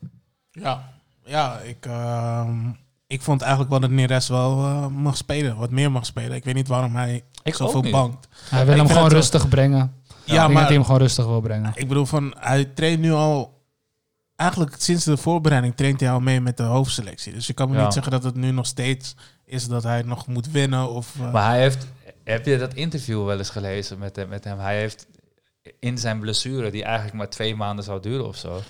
Ja, ja ik, ehm, ik vond eigenlijk wel dat Neres wel mag spelen. Wat meer mag spelen. Ik weet niet waarom hij Ik zoveel bankt. Hij wil Ik hem gewoon rustig brengen. Ja, ik denk maar dat hij hem gewoon rustig wil brengen. ik bedoel van, hij traint nu al... Eigenlijk sinds de voorbereiding traint hij al mee met de hoofdselectie. Dus je kan me Ja. niet zeggen dat het nu nog steeds is dat hij nog moet winnen. Of, eh, Maar hij heeft, heb je dat interview wel eens gelezen met hem, met hem? Hij heeft in zijn blessure, die eigenlijk maar twee maanden zou duren of zo,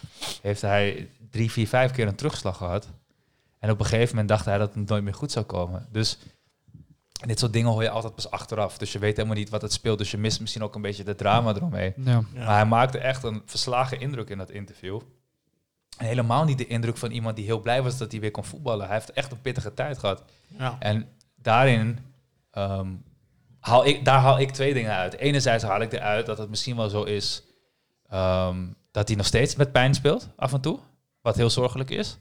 heeft hij drie, vier, vijf keer een terugslag gehad. En op een gegeven moment dacht hij dat het nooit meer goed zou komen. Dus dit soort dingen hoor je altijd pas achteraf. Dus je weet helemaal niet wat het speelt. Dus je mist misschien ook een beetje de drama eromheen. Ja. Ja. Maar hij maakte echt een verslagen indruk in dat interview. En helemaal niet de indruk van iemand die heel blij was dat hij weer kon voetballen. Hij heeft echt een pittige tijd gehad. ja. En daarin ehm, haal ik, daar haal ik twee dingen uit. Enerzijds haal ik eruit dat het misschien wel zo is ehm, dat hij nog steeds met pijn speelt, af en toe. Wat heel zorgelijk is.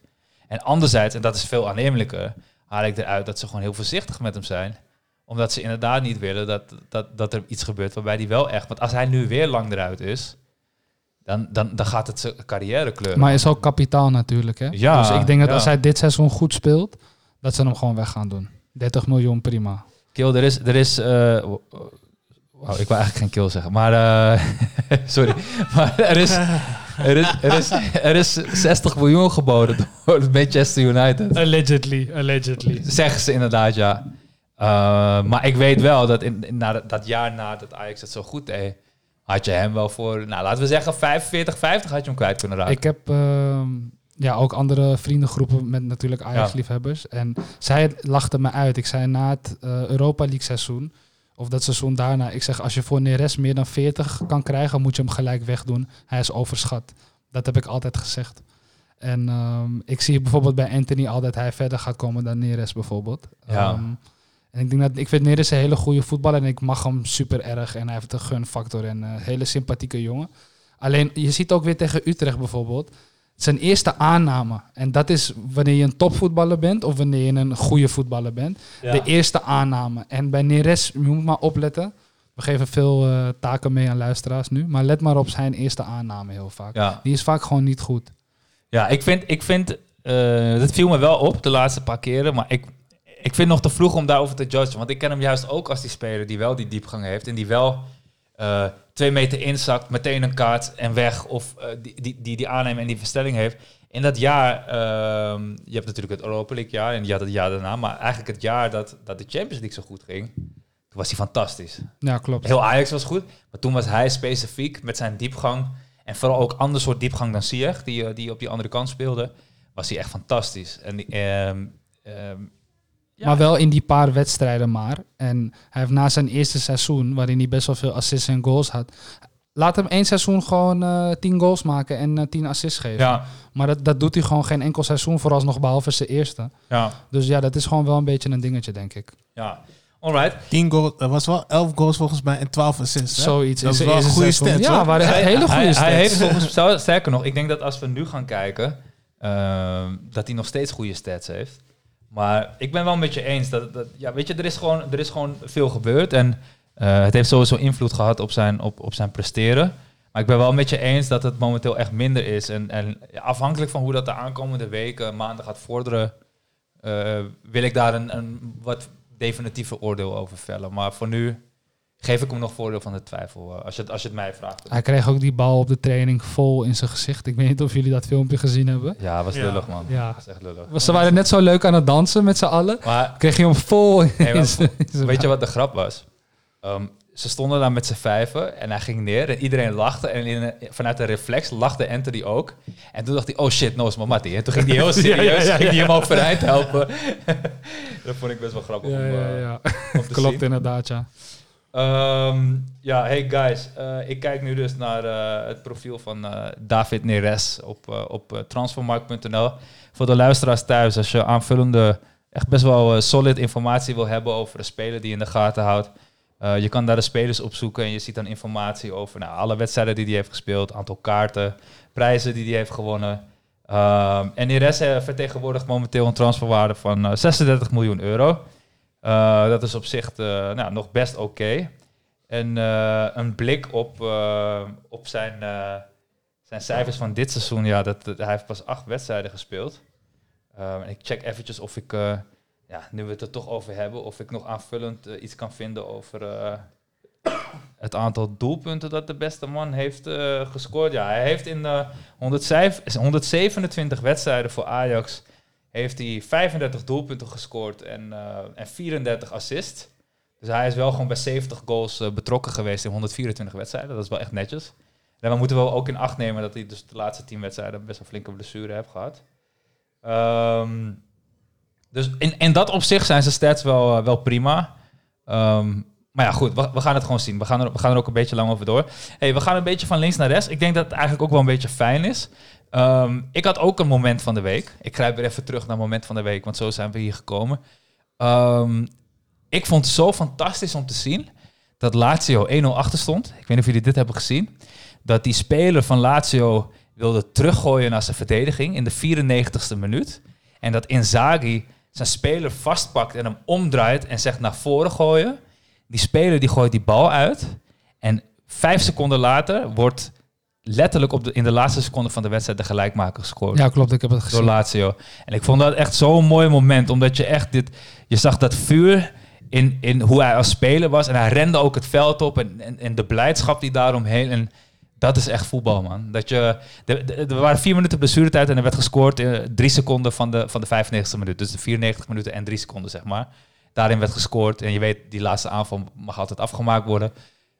En anderzijds, en dat is veel aannemelijker, haal ik eruit dat ze gewoon heel voorzichtig met hem zijn. Omdat ze inderdaad niet willen dat, dat, dat er iets gebeurt waarbij hij wel echt... Want als hij nu weer lang eruit is, dan, dan, dan gaat het zijn carrière kleuren. Maar hij is ook kapitaal natuurlijk, hè? Ja, dus ik denk dat ja. als hij dit seizoen goed speelt, dat ze hem gewoon weg gaan doen. 30 miljoen, prima. Kill, er is... Er is eh, wauw, ik wil eigenlijk geen kill zeggen, maar... eh, sorry. Maar er is, er, is, er, is, er is 60 miljoen geboden door Manchester United. Allegedly, allegedly. Zeggen ze inderdaad, ja. Eh, maar ik weet wel dat in, in- na dat, dat jaar nadat Ajax het zo goed deed... had je hem wel voor, nou laten we zeggen 45, 50 had je hem kwijt kunnen raken. Ik heb ehm, ja, ook andere vriendengroepen met natuurlijk Ajax-liefhebbers. En zij lachten me uit. Ik zei na het eh, Europa League seizoen, of dat seizoen daarna, ik zeg als je voor Neres meer dan 40 kan krijgen, moet je hem gelijk wegdoen. Hij is overschat. Dat heb ik altijd gezegd. En ehm, ik zie bijvoorbeeld bij Anthony al dat hij verder gaat komen dan Neres bijvoorbeeld. Ja. Ehm, en ik denk dat ik vind Neres een hele goede voetballer en ik mag hem super erg. En hij heeft een gunfactor en een hele sympathieke jongen. Alleen je ziet ook weer tegen Utrecht bijvoorbeeld zijn eerste aanname. En dat is wanneer je een topvoetballer bent of wanneer je een goede voetballer bent. De eerste aanname. En bij Neres, je moet maar opletten. We geven veel eh, taken mee aan luisteraars nu. Maar let maar op zijn eerste aanname heel vaak. Ja. Die is vaak gewoon niet goed. Ja, ik vind, ik vind eh, dat viel me wel op de laatste paar keren, maar ik, ik vind nog te vroeg om daarover te judgen. Want ik ken hem juist ook als die speler die wel die diepgang heeft en die wel eh, twee meter inzakt, meteen een kaart en weg, of eh, die, die, die die aannemen en die verstelling heeft. In dat jaar, ehm, je hebt natuurlijk het Europa League jaar en je had het jaar daarna, maar eigenlijk het jaar dat, dat de Champions League zo goed ging, toen was hij fantastisch. Ja, klopt. Heel Ajax was goed, maar toen was hij specifiek met zijn diepgang en vooral ook ander soort diepgang dan Ziyech, die, eh, die op die andere kant speelde, was hij echt fantastisch. En die, ehm, ja, Maar wel in die paar wedstrijden maar. En hij heeft na zijn eerste seizoen, waarin hij best wel veel assists en goals had. Laat hem één seizoen gewoon eh 10 goals maken en eh 10 assists geven. Ja, Maar dat, dat doet hij gewoon geen enkel seizoen vooralsnog, behalve zijn eerste. ja, Dus ja, dat is gewoon wel een beetje een dingetje, denk ik. ja. Alright. 10 goals, er was wel 11 goals volgens mij en 12 assists. hè? Zoiets. Dat is wel een goede seizoen. stats, Ja, hoor. waren Hij- hele goede hij, stats. hij heeft volgens ster- sterker nog, ik denk dat als we nu gaan kijken, ehm, dat hij nog steeds goede stats heeft. Maar ik ben wel met je eens dat, dat ja, weet je, er is gewoon, er is gewoon veel gebeurd en eh, het heeft sowieso invloed gehad op zijn, op, op zijn presteren. Maar ik ben wel met je eens dat het momenteel echt minder is. En, en afhankelijk van hoe dat de aankomende weken, maanden gaat vorderen, eh, wil ik daar een, een wat definitieve oordeel over vellen. Maar voor nu geef ik hem nog voordeel van de twijfel, eh, als, je, het- als je het mij vraagt. Hij kreeg ook die bal op de training vol in zijn gezicht. Ik weet niet of jullie dat filmpje gezien hebben. Ja, was Ja. lullig, man. Ja. Echt lullig. Ze waren net zo leuk aan het dansen met z'n allen. Maar Kreeg je hem vol in Nee, maar zijn- in zijn weet je wat de grap was? Ehm, ze stonden daar met z'n vijven en hij ging neer en iedereen lachte. En in, vanuit een reflex lachte Anthony ook. En toen dacht hij, oh shit, no is mijn mattie. En toen ging hij heel serieus, ging hij hem overeind helpen. dat vond ik best wel grappig Ja, om, ja, eh, ja. om te Klopt zien. inderdaad, ja. Ehm, ja, hey guys. eh, ik kijk nu dus naar eh, het profiel van eh, David Neres op, op transfermarkt.nl. Voor de luisteraars thuis, als je aanvullende, echt best wel solid informatie wil hebben over de speler die je in de gaten houdt. je kan daar de spelers opzoeken en je ziet dan informatie over nou, alle wedstrijden die hij heeft gespeeld, aantal kaarten, prijzen die hij heeft gewonnen. Ehm, en Neres vertegenwoordigt momenteel een transferwaarde van eh, 36 miljoen euro. Eh, dat is op zich eh, nou, nog best oké. En eh, een blik op, op zijn, zijn cijfers van dit seizoen. Ja, dat, hij heeft pas acht wedstrijden gespeeld. Ehm, en ik check eventjes of ik, ja, nu we het er toch over hebben, of ik nog aanvullend iets kan vinden over het aantal doelpunten dat de beste man heeft gescoord. Ja, hij heeft in 105 127 wedstrijden voor Ajax heeft hij 35 doelpunten gescoord en, eh, en 34 assists. Dus hij is wel gewoon bij 70 goals eh, betrokken geweest in 124 wedstrijden. Dat is wel echt netjes. En we moeten wel ook in acht nemen dat hij dus de laatste 10 wedstrijden best wel flinke blessure heeft gehad. Ehm, dus in, in dat opzicht zijn zijn stats wel, eh, wel prima. Ehm, maar ja, goed, we, gaan het gewoon zien. We gaan, er, we gaan er ook een beetje lang over door. Hey, we gaan een beetje van links naar rechts. Ik denk dat het eigenlijk ook wel een beetje fijn is. Ehm, ik had ook een moment van de week. Ik grijp weer even terug naar moment van de week, want zo zijn we hier gekomen. Ehm, ik vond het zo fantastisch om te zien dat Lazio 1-0 achter stond. Ik weet niet of jullie dit hebben gezien. Dat die speler van Lazio wilde teruggooien naar zijn verdediging in de 94ste minuut. En dat Inzaghi zijn speler vastpakt en hem omdraait en zegt naar voren gooien. Die speler die gooit die bal uit. En vijf seconden later wordt letterlijk op de, in de laatste seconde van de wedstrijd de gelijkmaker gescoord Ja, klopt. Ik heb het door gezien. Lazio. En ik vond dat echt zo'n mooi moment, omdat je echt dit, je zag dat vuur in, in hoe hij als speler was en hij rende ook het veld op en, en, en de blijdschap die daaromheen en dat is echt voetbal, man. Dat je, de, de- er waren vier minuten blessuretijd en er werd gescoord in drie seconden van de, van de 95e minuut. Dus de 94 minuten en drie seconden, zeg maar. Daarin werd gescoord en je weet, die laatste aanval mag altijd afgemaakt worden.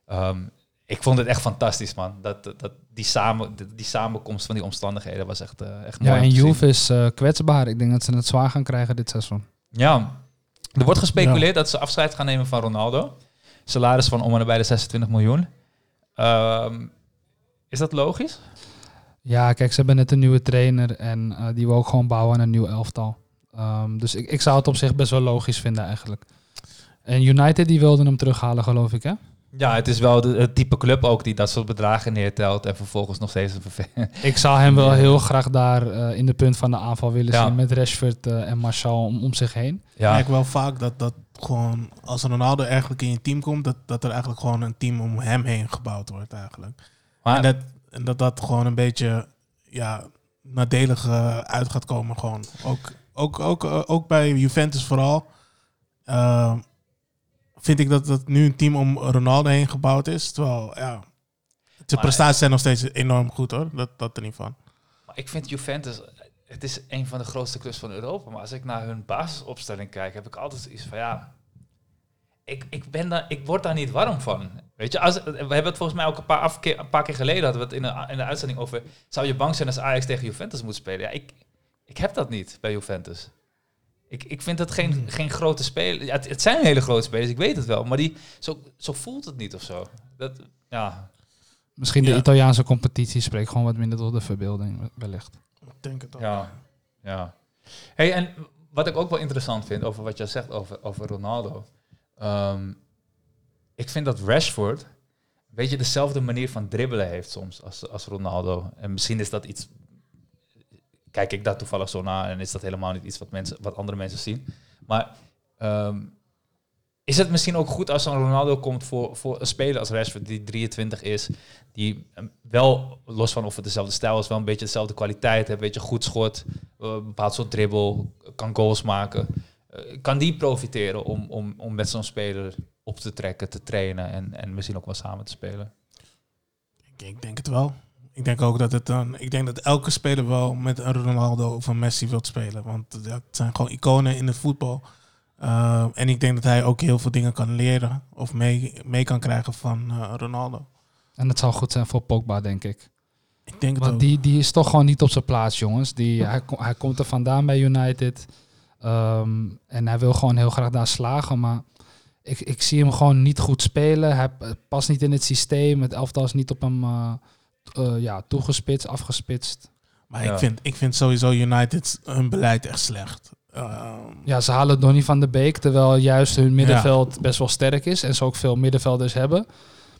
Ehm, ik vond het echt fantastisch, man. Dat, dat, die, samen, die samenkomst van die omstandigheden was echt, eh, echt mooi. Ja, en. Juve is eh, kwetsbaar. Ik denk dat ze het zwaar gaan krijgen dit seizoen. Ja, er wordt gespeculeerd dat ze afscheid gaan nemen van Ronaldo. Salaris van om en nabij de 26 miljoen. Ehm, is dat logisch? Ja, kijk, ze hebben net een nieuwe trainer en eh, die wil ook gewoon bouwen aan een nieuw elftal. Ehm, dus ik, ik zou het op zich best wel logisch vinden eigenlijk. En United die wilden hem terughalen, geloof ik, hè? Ja, het is wel de, het type club ook die dat soort bedragen neertelt en vervolgens nog steeds een vervelend. Ik zou hem wel heel graag daar eh, in de punt van de aanval willen Ja. zien met Rashford eh, en Martial om, om zich heen. Ik merk wel vaak dat, dat gewoon, als Ronaldo eigenlijk in je team komt, dat, dat er eigenlijk gewoon een team om hem heen gebouwd wordt eigenlijk. maar En dat, en dat dat gewoon een beetje ja, nadelig uit gaat komen. Gewoon. Ook, ook, ook, eh, ook bij Juventus vooral. Vind ik dat dat nu een team om Ronaldo heen gebouwd is. Terwijl, ja, de Maar- prestaties zijn nog steeds enorm goed hoor. Dat, dat er niet van. maar ik vind Juventus, het is een van de grootste clubs van Europa. Maar als ik naar hun basisopstelling kijk, heb ik altijd iets van ja. Ik, ik, ben daar, ik word daar niet warm van. Weet je, als, we hebben het volgens mij ook een paar, afke- een paar keer geleden hadden we het in de, in de uitzending over. Zou je bang zijn als Ajax tegen Juventus moet spelen? Ja, ik, ik heb dat niet bij Juventus. Ik, ik vind het geen, geen grote spelers. Ja, het, het zijn hele grote spelers, ik weet het wel. Maar die, zo, zo voelt het niet of zo. Dat, ja, Misschien de Ja. Italiaanse competitie spreekt gewoon wat minder tot de verbeelding, wellicht. Ik denk het ook. Ja, ja. Hey, en wat ik ook wel interessant vind over wat jij zegt over, over Ronaldo. Ehm, ik vind dat Rashford een beetje dezelfde manier van dribbelen heeft soms als, als Ronaldo. En misschien is dat iets... Kijk ik daar toevallig zo naar en is dat helemaal niet iets wat, mensen, wat andere mensen zien. Maar ehm, is het misschien ook goed als een Ronaldo komt voor, voor een speler als Rashford die 23 is, die eh, wel, los van of het dezelfde stijl is, wel een beetje dezelfde kwaliteit heeft, een beetje goed schot, eh, een bepaald soort dribbel, kan goals maken. Eh, kan die profiteren om, om, om met zo'n speler op te trekken, te trainen en, en misschien ook wel samen te spelen? Ik denk het wel. Ik denk ook dat het dan. Ik denk dat elke speler wel met een Ronaldo of een Messi wilt spelen. Want dat zijn gewoon iconen in het voetbal. Uh, en ik denk dat hij ook heel veel dingen kan leren of mee, mee kan krijgen van uh, Ronaldo. En dat zal goed zijn voor Pogba, denk ik. Ik denk Want die, die is toch gewoon niet op zijn plaats, jongens. Die, hij, hij komt er vandaan bij United. Ehm, en hij wil gewoon heel graag daar slagen. Maar ik, ik zie hem gewoon niet goed spelen. Hij past niet in het systeem. Het elftal is niet op hem eh, eh, ja, toegespitst, afgespitst. maar Ja. ik, vind, ik vind sowieso United hun beleid echt slecht. Ehm, Ja, ze halen Donny van de Beek, terwijl juist hun middenveld best wel sterk is. En ze ook veel middenvelders hebben.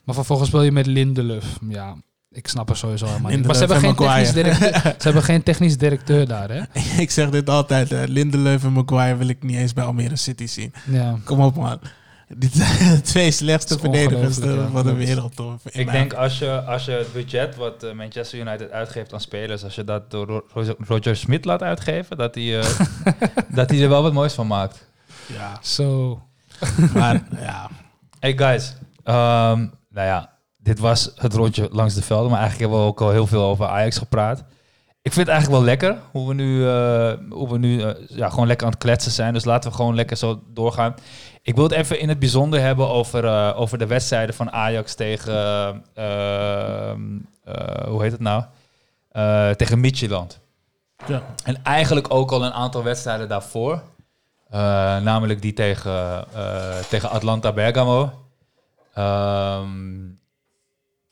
Maar vervolgens wil je met Lindelöf. Ja, ik snap er sowieso helemaal niet. Maar ze hebben, en geen technisch directeur, ze hebben geen technisch directeur daar, hè? ik zeg dit altijd. Lindelöf en Maguire wil ik niet eens bij Almere City zien. Ja. Kom op man. De twee slechtste verdedigers ja. van de wereld. in Ik denk als je, als je het budget wat eh, Manchester United uitgeeft aan spelers, als je dat door Ro- Roger, Smith laat uitgeven, dat hij, eh, dat hij er wel wat moois van maakt. Ja, Zo. maar ja. Hey guys, ehm, nou ja, dit was het rondje langs de velden, maar eigenlijk hebben we ook al heel veel over Ajax gepraat. Ik vind het eigenlijk wel lekker hoe we nu, eh, hoe we nu ja, gewoon lekker aan het kletsen zijn. Dus laten we gewoon lekker zo doorgaan. Ik wil het even in het bijzonder hebben over, eh, over de wedstrijden van Ajax tegen, eh, hoe heet het nou? Eh, tegen Midtjylland. ja. En eigenlijk ook al een aantal wedstrijden daarvoor. Namelijk die tegen, tegen Atlanta Bergamo. Ehm,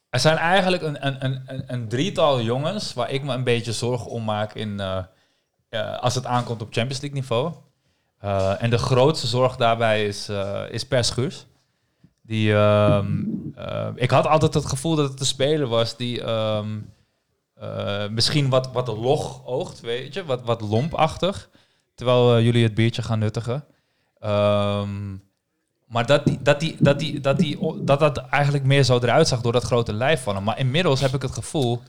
er zijn eigenlijk een, een, een, een- drietal jongens waar ik me een beetje zorgen om maak in, als het aankomt op Champions League niveau. Eh, en de grootste zorg daarbij is, eh, is Per. Die, ehm, eh, ik had altijd het gevoel dat het een speler was die ehm, eh, misschien wat, wat log oogt, weet je, wat, wat lompachtig. Terwijl jullie het biertje gaan nuttigen. Ehm, maar dat, die, dat, die, dat, die, dat, die, dat dat eigenlijk meer zo eruit zag door dat grote lijf van hem. Maar inmiddels heb ik het gevoel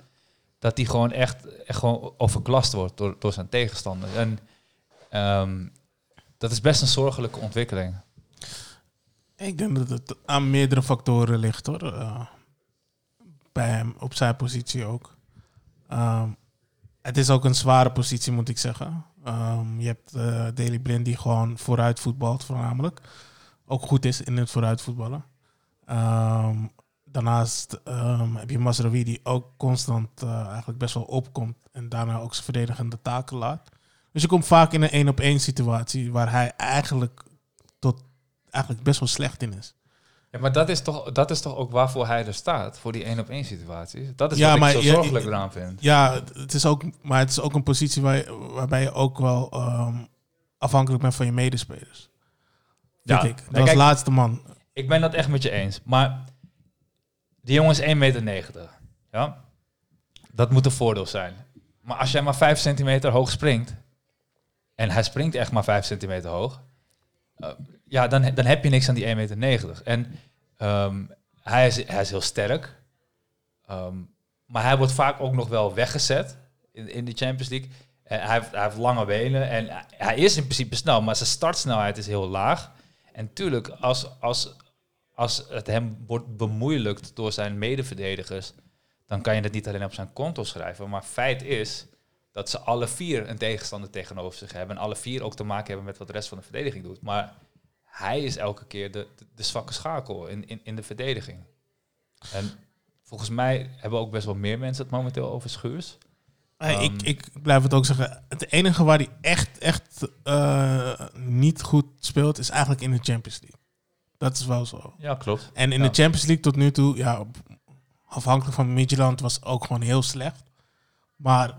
dat hij gewoon echt, echt gewoon overklast wordt door, door zijn tegenstander. En dat is best een zorgelijke ontwikkeling. Ik denk dat het aan meerdere factoren ligt hoor. Eh, bij hem, op zijn positie ook. Ehm, het is ook een zware positie, moet ik zeggen. Ehm, je hebt eh Daley Blind die gewoon vooruit voetbalt, voornamelijk. Ook goed is in het vooruit voetballen. Ehm, daarnaast heb je Masraoui die ook constant eh, eigenlijk best wel opkomt. En daarna ook zijn verdedigende taken laat. Dus je komt vaak in een één op één situatie waar hij eigenlijk tot eigenlijk best wel slecht in is. Ja, maar dat is, toch, dat is toch ook waarvoor hij er staat, voor die één op één situaties. Dat is Ja, wat maar ik zo zorgelijk eraan vind. Ja, het is ook, maar het is ook een positie waar je- waarbij je ook wel ehm, afhankelijk bent van je medespelers. Ja, ik. Dat kijk- laatste man. Ik ben dat echt met je eens. Maar die jongen is 1,90 meter. Ja? Dat moet een voordeel zijn. Maar als jij maar 5 centimeter hoog springt... en hij springt echt maar 5 centimeter hoog... eh, ja, dan, dan heb je niks aan die 1,90 meter. En ehm, hij, is, hij is heel sterk. Ehm, maar hij wordt vaak ook nog wel weggezet in, in de Champions League. Hij, heeft, hij heeft lange benen en hij- is in principe snel, maar zijn startsnelheid is heel laag. En tuurlijk, als, als, als het hem wordt bemoeilijkt door zijn medeverdedigers, dan kan je het niet alleen op zijn konto schrijven. Maar feit is dat ze alle vier een tegenstander tegenover zich hebben. En alle vier ook te maken hebben met wat de rest van de verdediging doet. Maar hij is elke keer de, de, de zwakke schakel in, in, in de verdediging. En volgens mij hebben ook best wel meer mensen het momenteel over Schuurs. Hey, Ehm, ik, ik blijf het ook zeggen. Het enige waar hij echt, echt eh, niet goed speelt, is eigenlijk in de Champions League. Dat is wel zo. Ja, klopt. En in Ja. de Champions League tot nu toe, ja, afhankelijk van Midtjylland was ook gewoon heel slecht. Maar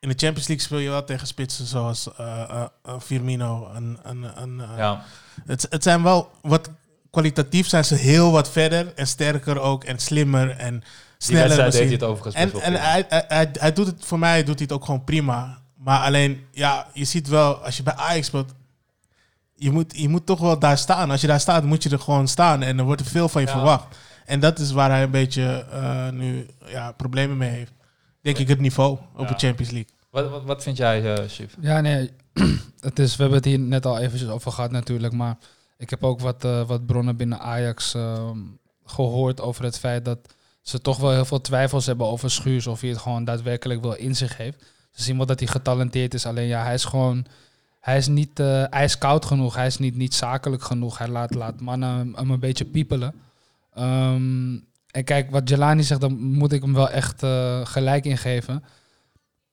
in de Champions League speel je wel tegen spitsen zoals eh, eh, eh, Firmino. En, en, en, Ja. het, het zijn wel wat kwalitatief zijn ze heel wat verder en sterker ook en slimmer en Die sneller. wedstrijd deed hij het overigens En, en hij, hij, hij, hij doet het voor mij doet hij het ook gewoon prima. Maar alleen, ja, je ziet wel, als je bij Ajax speelt, je moet, je moet toch wel daar staan. Als je daar staat, moet je er gewoon staan. En er wordt er veel van je Ja. verwacht. En dat is waar hij een beetje nu ja, problemen mee heeft. Denk ik het niveau op Ja. de Champions League. Wat, wat, wat vind jij, eh Chief? Ja, nee. Het is, we hebben het hier net al eventjes over gehad natuurlijk. Maar ik heb ook wat, eh, wat bronnen binnen Ajax ehm, gehoord over het feit dat ze toch wel heel veel twijfels hebben over Schuurs. Of hij het gewoon daadwerkelijk wel in zich heeft. Ze zien wel dat hij getalenteerd is. Alleen ja, hij is gewoon... Hij is niet eh, ijskoud genoeg. Hij is niet, niet zakelijk genoeg. Hij laat, laat mannen hem een beetje piepelen. Ehm, en kijk, wat Jelani zegt, dan moet ik hem wel echt eh, gelijk in geven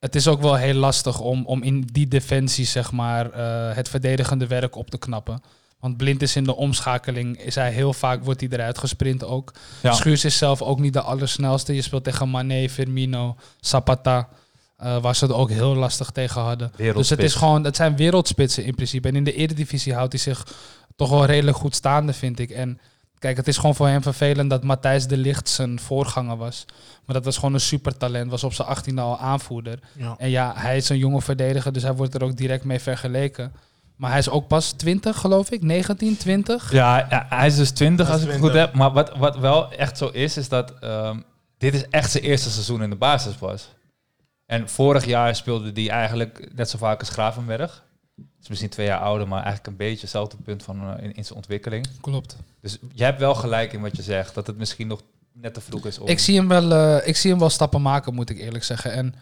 het is ook wel heel lastig om, om in die defensie zeg maar, eh, het verdedigende werk op te knappen. Want Blind is in de omschakeling, is hij heel vaak wordt hij eruit gesprint ook. Ja. Schuurs is zelf ook niet de allersnelste. Je speelt tegen Mané, Firmino, Zapata, eh, waar ze het ook heel lastig tegen hadden. Dus het is gewoon, het zijn wereldspitsen in principe. En in de Eredivisie houdt hij zich toch wel redelijk goed staande, vind ik. En kijk, het is gewoon voor hem vervelend dat Matthijs de Licht zijn voorganger was. Maar dat was gewoon een supertalent, was op zijn 18e al aanvoerder. Ja. En ja, hij is een jonge verdediger, dus hij wordt er ook direct mee vergeleken. Maar hij is ook pas 20, geloof ik. 19, 20. Ja, ja, hij is dus 20 Hij als ik het goed 20. heb. Maar wat, wat wel echt zo is, is dat ehm, dit is echt zijn eerste seizoen in de basis was. En vorig jaar speelde hij eigenlijk net zo vaak als Gravenberg. Is misschien twee jaar ouder, maar eigenlijk een beetje hetzelfde punt van, eh, in, in zijn ontwikkeling. Klopt. Dus je hebt wel gelijk in wat je zegt, dat het misschien nog net te vroeg is om... Ik zie, hem wel, eh, ik zie hem wel stappen maken, moet ik eerlijk zeggen. En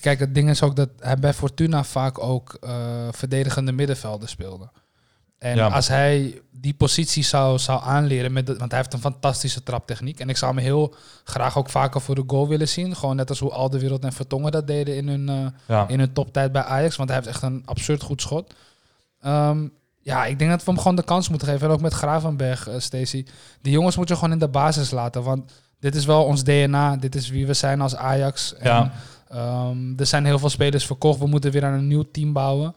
kijk, het ding is ook dat hij bij Fortuna vaak ook eh, verdedigende middenvelden speelde. En Ja, als hij die positie zou, zou aanleren, met de- want hij heeft een fantastische traptechniek. En ik zou hem heel graag ook vaker voor de goal willen zien. Gewoon net als hoe Alderwereld en Vertongen dat deden in hun, eh, ja. in hun toptijd bij Ajax. Want hij heeft echt een absurd goed schot. Ehm, ja, ik denk dat we hem gewoon de kans moeten geven. En ook met Gravenberg, eh Stacey. Die jongens moet je gewoon in de basis laten. Want dit is wel ons DNA. Dit is wie we zijn als Ajax. En, Ja. ehm, er zijn heel veel spelers verkocht. We moeten weer aan een nieuw team bouwen.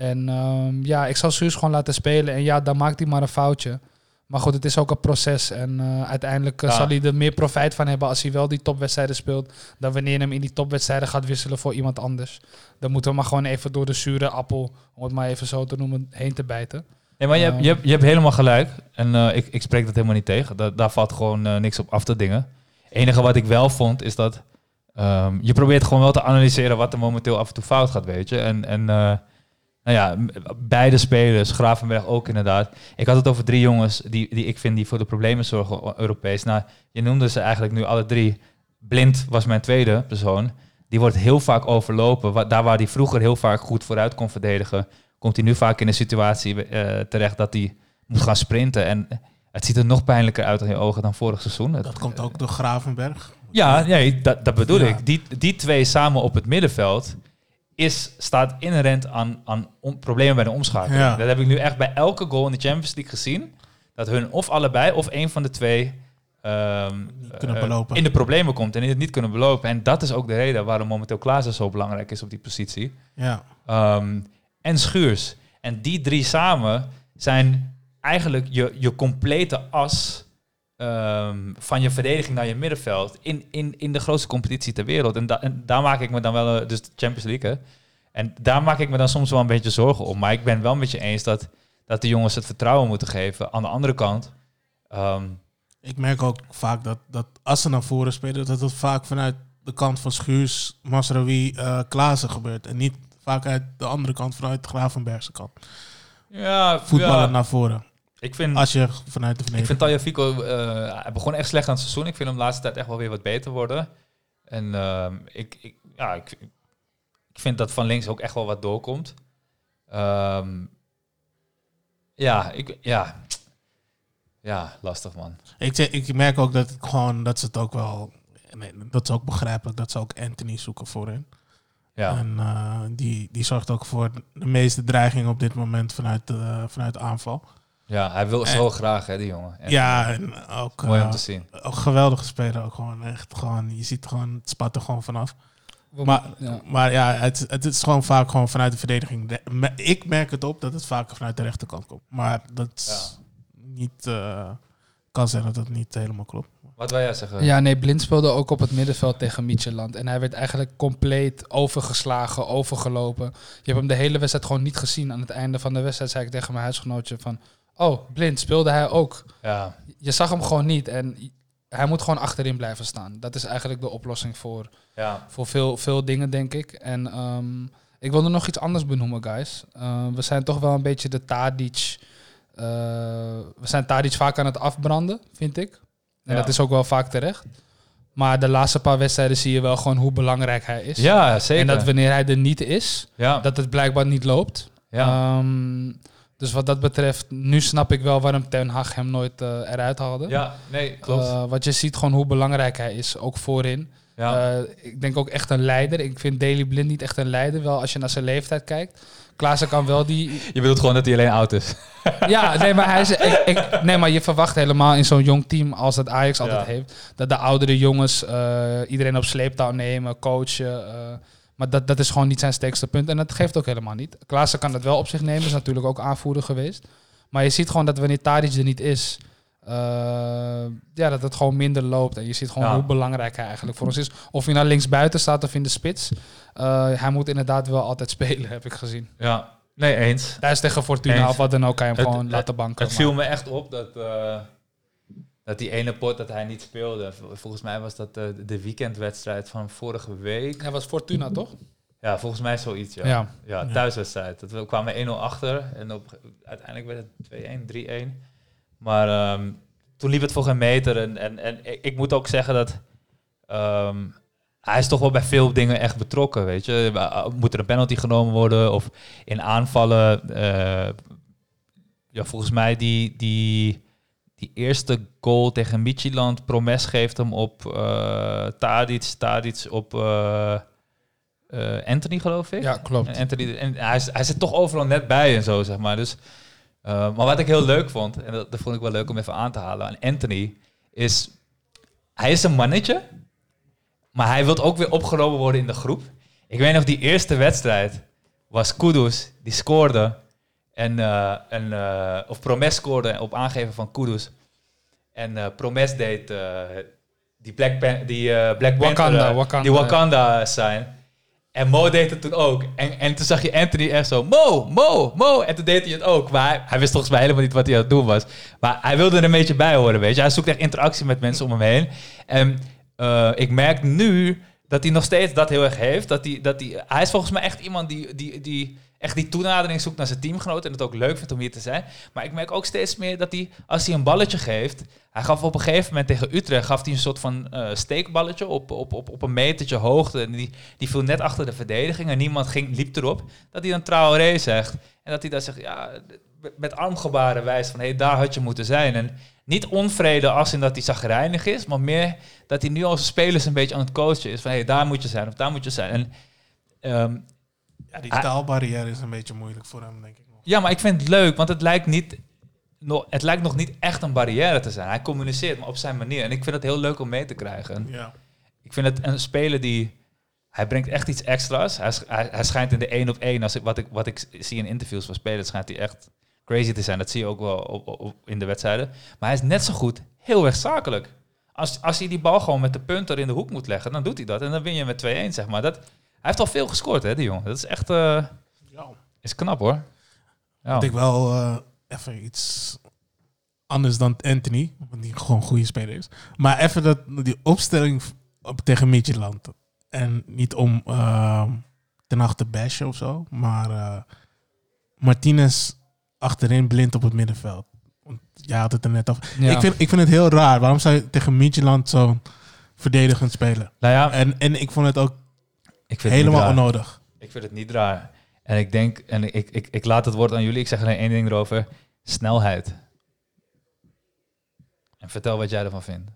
En ehm, ja, ik zal Suus gewoon laten spelen. En ja, dan maakt hij maar een foutje. Maar goed, het is ook een proces. En eh, uiteindelijk eh, Ja. zal hij er meer profijt van hebben als hij wel die topwedstrijden speelt. Dan wanneer hij hem in die topwedstrijden gaat wisselen voor iemand anders. Dan moeten we maar gewoon even door de zure appel, om het maar even zo te noemen, heen te bijten. Nee, maar je, hebt, Ehm. je, hebt, je hebt helemaal gelijk. En eh, ik, ik spreek dat helemaal niet tegen. Da- daar valt gewoon niks op af te dingen. Het enige wat ik wel vond, is dat ehm, je probeert gewoon wel te analyseren wat er momenteel af en toe fout gaat, weet je. En, en nou ja, beide spelers, Gravenberg ook inderdaad. Ik had het over drie jongens die, die ik vind die voor de problemen zorgen Europees. Nou, je noemde ze eigenlijk nu alle drie. Blind was mijn tweede persoon. Die wordt heel vaak overlopen. Wa- Daar waar hij vroeger heel vaak goed vooruit kon verdedigen, komt hij nu vaak in een situatie eh, terecht dat hij moet gaan sprinten. En het ziet er nog pijnlijker uit in je ogen dan vorig seizoen. Het- Dat komt ook door Gravenberg. ja, nee, dat, dat bedoel Ja. ik. Die, die twee samen op het middenveld is, staat inherent aan, aan om- problemen bij de omschakeling. Ja. Dat heb ik nu echt bij elke goal in de Champions League gezien. Dat hun of allebei of een van de twee ehm, eh, in de problemen komt en het niet kunnen belopen. En dat is ook de reden waarom momenteel Klaassen zo belangrijk is op die positie. Ja. Ehm, en Schuurs. En die drie samen zijn eigenlijk je, je complete as ehm, van je verdediging naar je middenveld in, in, in de grootste competitie ter wereld. En, da- en daar maak ik me dan wel, eh, dus de Champions League, hè. En daar maak ik me dan soms wel een beetje zorgen om. Maar ik ben wel met je eens dat, dat de jongens het vertrouwen moeten geven. Aan de andere kant, ehm, Ik merk ook vaak dat, dat als ze naar voren spelen, dat het vaak vanuit de kant van Schuurs, Masraoui, eh Klaassen gebeurt. En niet vaak uit de andere kant, vanuit de Gravenbergse kant. ja, Voetballen ja, naar voren. Ik vind... Als je vanuit de Ik vind Tagliafico, eh hij begon echt slecht aan het seizoen. Ik vind hem de laatste tijd echt wel weer wat beter worden. En ehm, ik, ik, ja, ik, ik vind dat van links ook echt wel wat doorkomt. Ehm, ja, ik, ja. ja, lastig man. Ik, ik merk ook dat, het gewoon, dat ze het ook wel... Nee, dat is ook begrijpelijk dat ze ook Anthony zoeken voorin. Ja. En eh, die, die zorgt ook voor de meeste dreiging op dit moment vanuit de, vanuit de aanval. Ja, hij wil zo graag, hè, die jongen. En ja, en ook, Mooi om eh, te zien. ook geweldige speler. Ook gewoon echt gewoon, je ziet gewoon, het spat er gewoon vanaf. Maar ja. maar ja, het, het is gewoon vaak gewoon vanuit de verdediging. Ik merk het op dat het vaker vanuit de rechterkant komt. Maar dat is niet, eh, kan zijn dat dat niet helemaal klopt. Wat wil jij zeggen? Ja, nee, Blind speelde ook op het middenveld tegen Micheland. En hij werd eigenlijk compleet overgeslagen, overgelopen. Je hebt hem de hele wedstrijd gewoon niet gezien. Aan het einde van de wedstrijd zei ik tegen mijn huisgenootje van... Oh, Blind, speelde hij ook? Ja, Je zag hem gewoon niet. En hij moet gewoon achterin blijven staan. Dat is eigenlijk de oplossing voor, ja. voor veel, veel dingen, denk ik. En ehm, ik wilde nog iets anders benoemen, guys. Eh, we zijn toch wel een beetje de Tadic... eh, we zijn Tadic vaak aan het afbranden, vind ik. En Ja. dat is ook wel vaak terecht. Maar de laatste paar wedstrijden zie je wel gewoon hoe belangrijk hij is. ja zeker. En dat wanneer hij er niet is, ja, dat het blijkbaar niet loopt. ja. Ehm, dus wat dat betreft, nu snap ik wel waarom Ten Hag hem nooit eh, eruit haalde. ja, nee, klopt. Uh, want je ziet gewoon hoe belangrijk hij is, ook voorin. ja. Uh, ik denk ook echt een leider. Ik vind Daley Blind niet echt een leider, wel als je naar zijn leeftijd kijkt. Klaassen kan wel die... je bedoelt gewoon dat hij alleen oud is. Ja, nee, maar, hij is, ik, ik- nee, maar je verwacht helemaal in zo'n jong team als dat Ajax altijd Ja. heeft... dat de oudere jongens iedereen op sleeptouw nemen, coachen... maar dat, dat is gewoon niet zijn sterkste punt. En dat geeft ook helemaal niet. Klaassen kan dat wel op zich nemen. Is natuurlijk ook aanvoerder geweest. Maar je ziet gewoon dat wanneer Tadic er niet is... Uh, ja, dat het gewoon minder loopt. En je ziet gewoon Ja. hoe belangrijk hij eigenlijk voor ons is. Of hij nou linksbuiten staat of in de spits. Uh, hij moet inderdaad wel altijd spelen, heb ik gezien. Ja, nee, eens. Thuis tegen Fortuna Eens. of wat dan ook, kan je hem Het- gewoon het- laten banken. Het viel me echt op dat, eh, dat die ene pot dat hij niet speelde. Vol- Volgens mij was dat eh, de weekendwedstrijd van vorige week. Hij was Fortuna, toch? Ja, volgens mij zoiets, ja. Ja. Ja, thuiswedstrijd. Dat we kwamen 1-0 achter en op, uiteindelijk werd het 2-1, 3-1. Maar ehm, toen liep het voor geen meter. En, en, en ik, ik moet ook zeggen dat ehm, hij is toch wel bij veel dingen echt betrokken, weet je. Uh, Moet er een penalty genomen worden of in aanvallen. eh, ja, volgens mij die, die, die eerste goal tegen Midtjylland, Promes geeft hem op uh, Tadic, Tadic op... Uh, uh, Anthony, geloof ik. Ja, klopt. En Anthony, en hij, hij zit toch overal net bij en zo, zeg maar. Dus, uh, maar wat ik heel leuk vond, en dat, dat, vond ik wel leuk om even aan te halen aan Anthony, is hij is een mannetje, maar hij wil ook weer opgenomen worden in de groep. Ik weet nog, die eerste wedstrijd was Kudus, die scoorde. En, uh, en, uh, of Promes scoorde op aangeven van Kudus. En uh, Promes deed die Black, Pan die, Black Wakanda, Panther, Wakanda, die Wakanda zijn. En Mo deed het toen ook. En, en toen zag je Anthony echt zo, Mo, Mo, Mo. En toen deed hij het ook. Maar hij, hij, wist volgens mij helemaal niet wat hij aan het doen was. Maar hij wilde er een beetje bij horen, weet je. Hij zoekt echt interactie met mensen om hem heen. En ik merk nu dat hij nog steeds dat heel erg heeft. Dat hij, dat hij, hij is volgens mij echt iemand die, die, die echt die toenadering zoekt naar zijn teamgenoten. En het ook leuk vindt om hier te zijn. Maar ik merk ook steeds meer dat hij, als hij een balletje geeft... Hij gaf op een gegeven moment tegen Utrecht gaf hij een soort van uh, steekballetje op, op, op, op een metertje hoogte. En die, die viel net achter de verdediging en niemand ging, liep erop. Dat hij dan Traoré zegt. En dat hij dan zegt, ja, met armgebaren wijst van... hé, hey, daar had je moeten zijn. En niet onvrede als in dat hij zagrijnig is... maar meer dat hij nu als spelers een beetje aan het coachen is. Van, hé, hey, daar moet je zijn of daar moet je zijn. En, um, ja, die taalbarrière is een beetje moeilijk voor hem, denk ik. Nog. Ja, maar ik vind het leuk, want het lijkt niet nog, het lijkt nog niet echt een barrière te zijn. Hij communiceert, maar op zijn manier. En ik vind het heel leuk om mee te krijgen. Ja. Ik vind het een speler die... Hij brengt echt iets extra's. Hij, hij, hij schijnt in de één op één, als ik, wat, ik, wat ik zie in interviews van spelers, schijnt hij echt crazy te zijn. Dat zie je ook wel op, op, in de wedstrijden. Maar hij is net zo goed heel erg zakelijk. Als, als hij die bal gewoon met de punter in de hoek moet leggen, dan doet hij dat. En dan win je met 2-1, zeg maar. Dat, heeft al veel gescoord, hè, die jongen. Dat is echt... Uh, ja. Is knap, hoor. Ja. Wat ik wel... Uh, even iets anders dan Anthony, want die gewoon een goede speler is. Maar even dat, die opstelling op, tegen Midtjylland. En niet om uh, ten nacht te bashen of zo, maar uh, Martinez achterin blind op het middenveld. Want jij had het er net. Ja. Ik, vind, ik vind het heel raar. Waarom zou je tegen Midtjylland zo verdedigend spelen? Nou ja, en, en ik vond het ook ik vind helemaal het onnodig. Ik vind het niet raar. En ik denk, en ik, ik, ik laat het woord aan jullie, ik zeg alleen één ding erover. Snelheid. En vertel wat jij ervan vindt.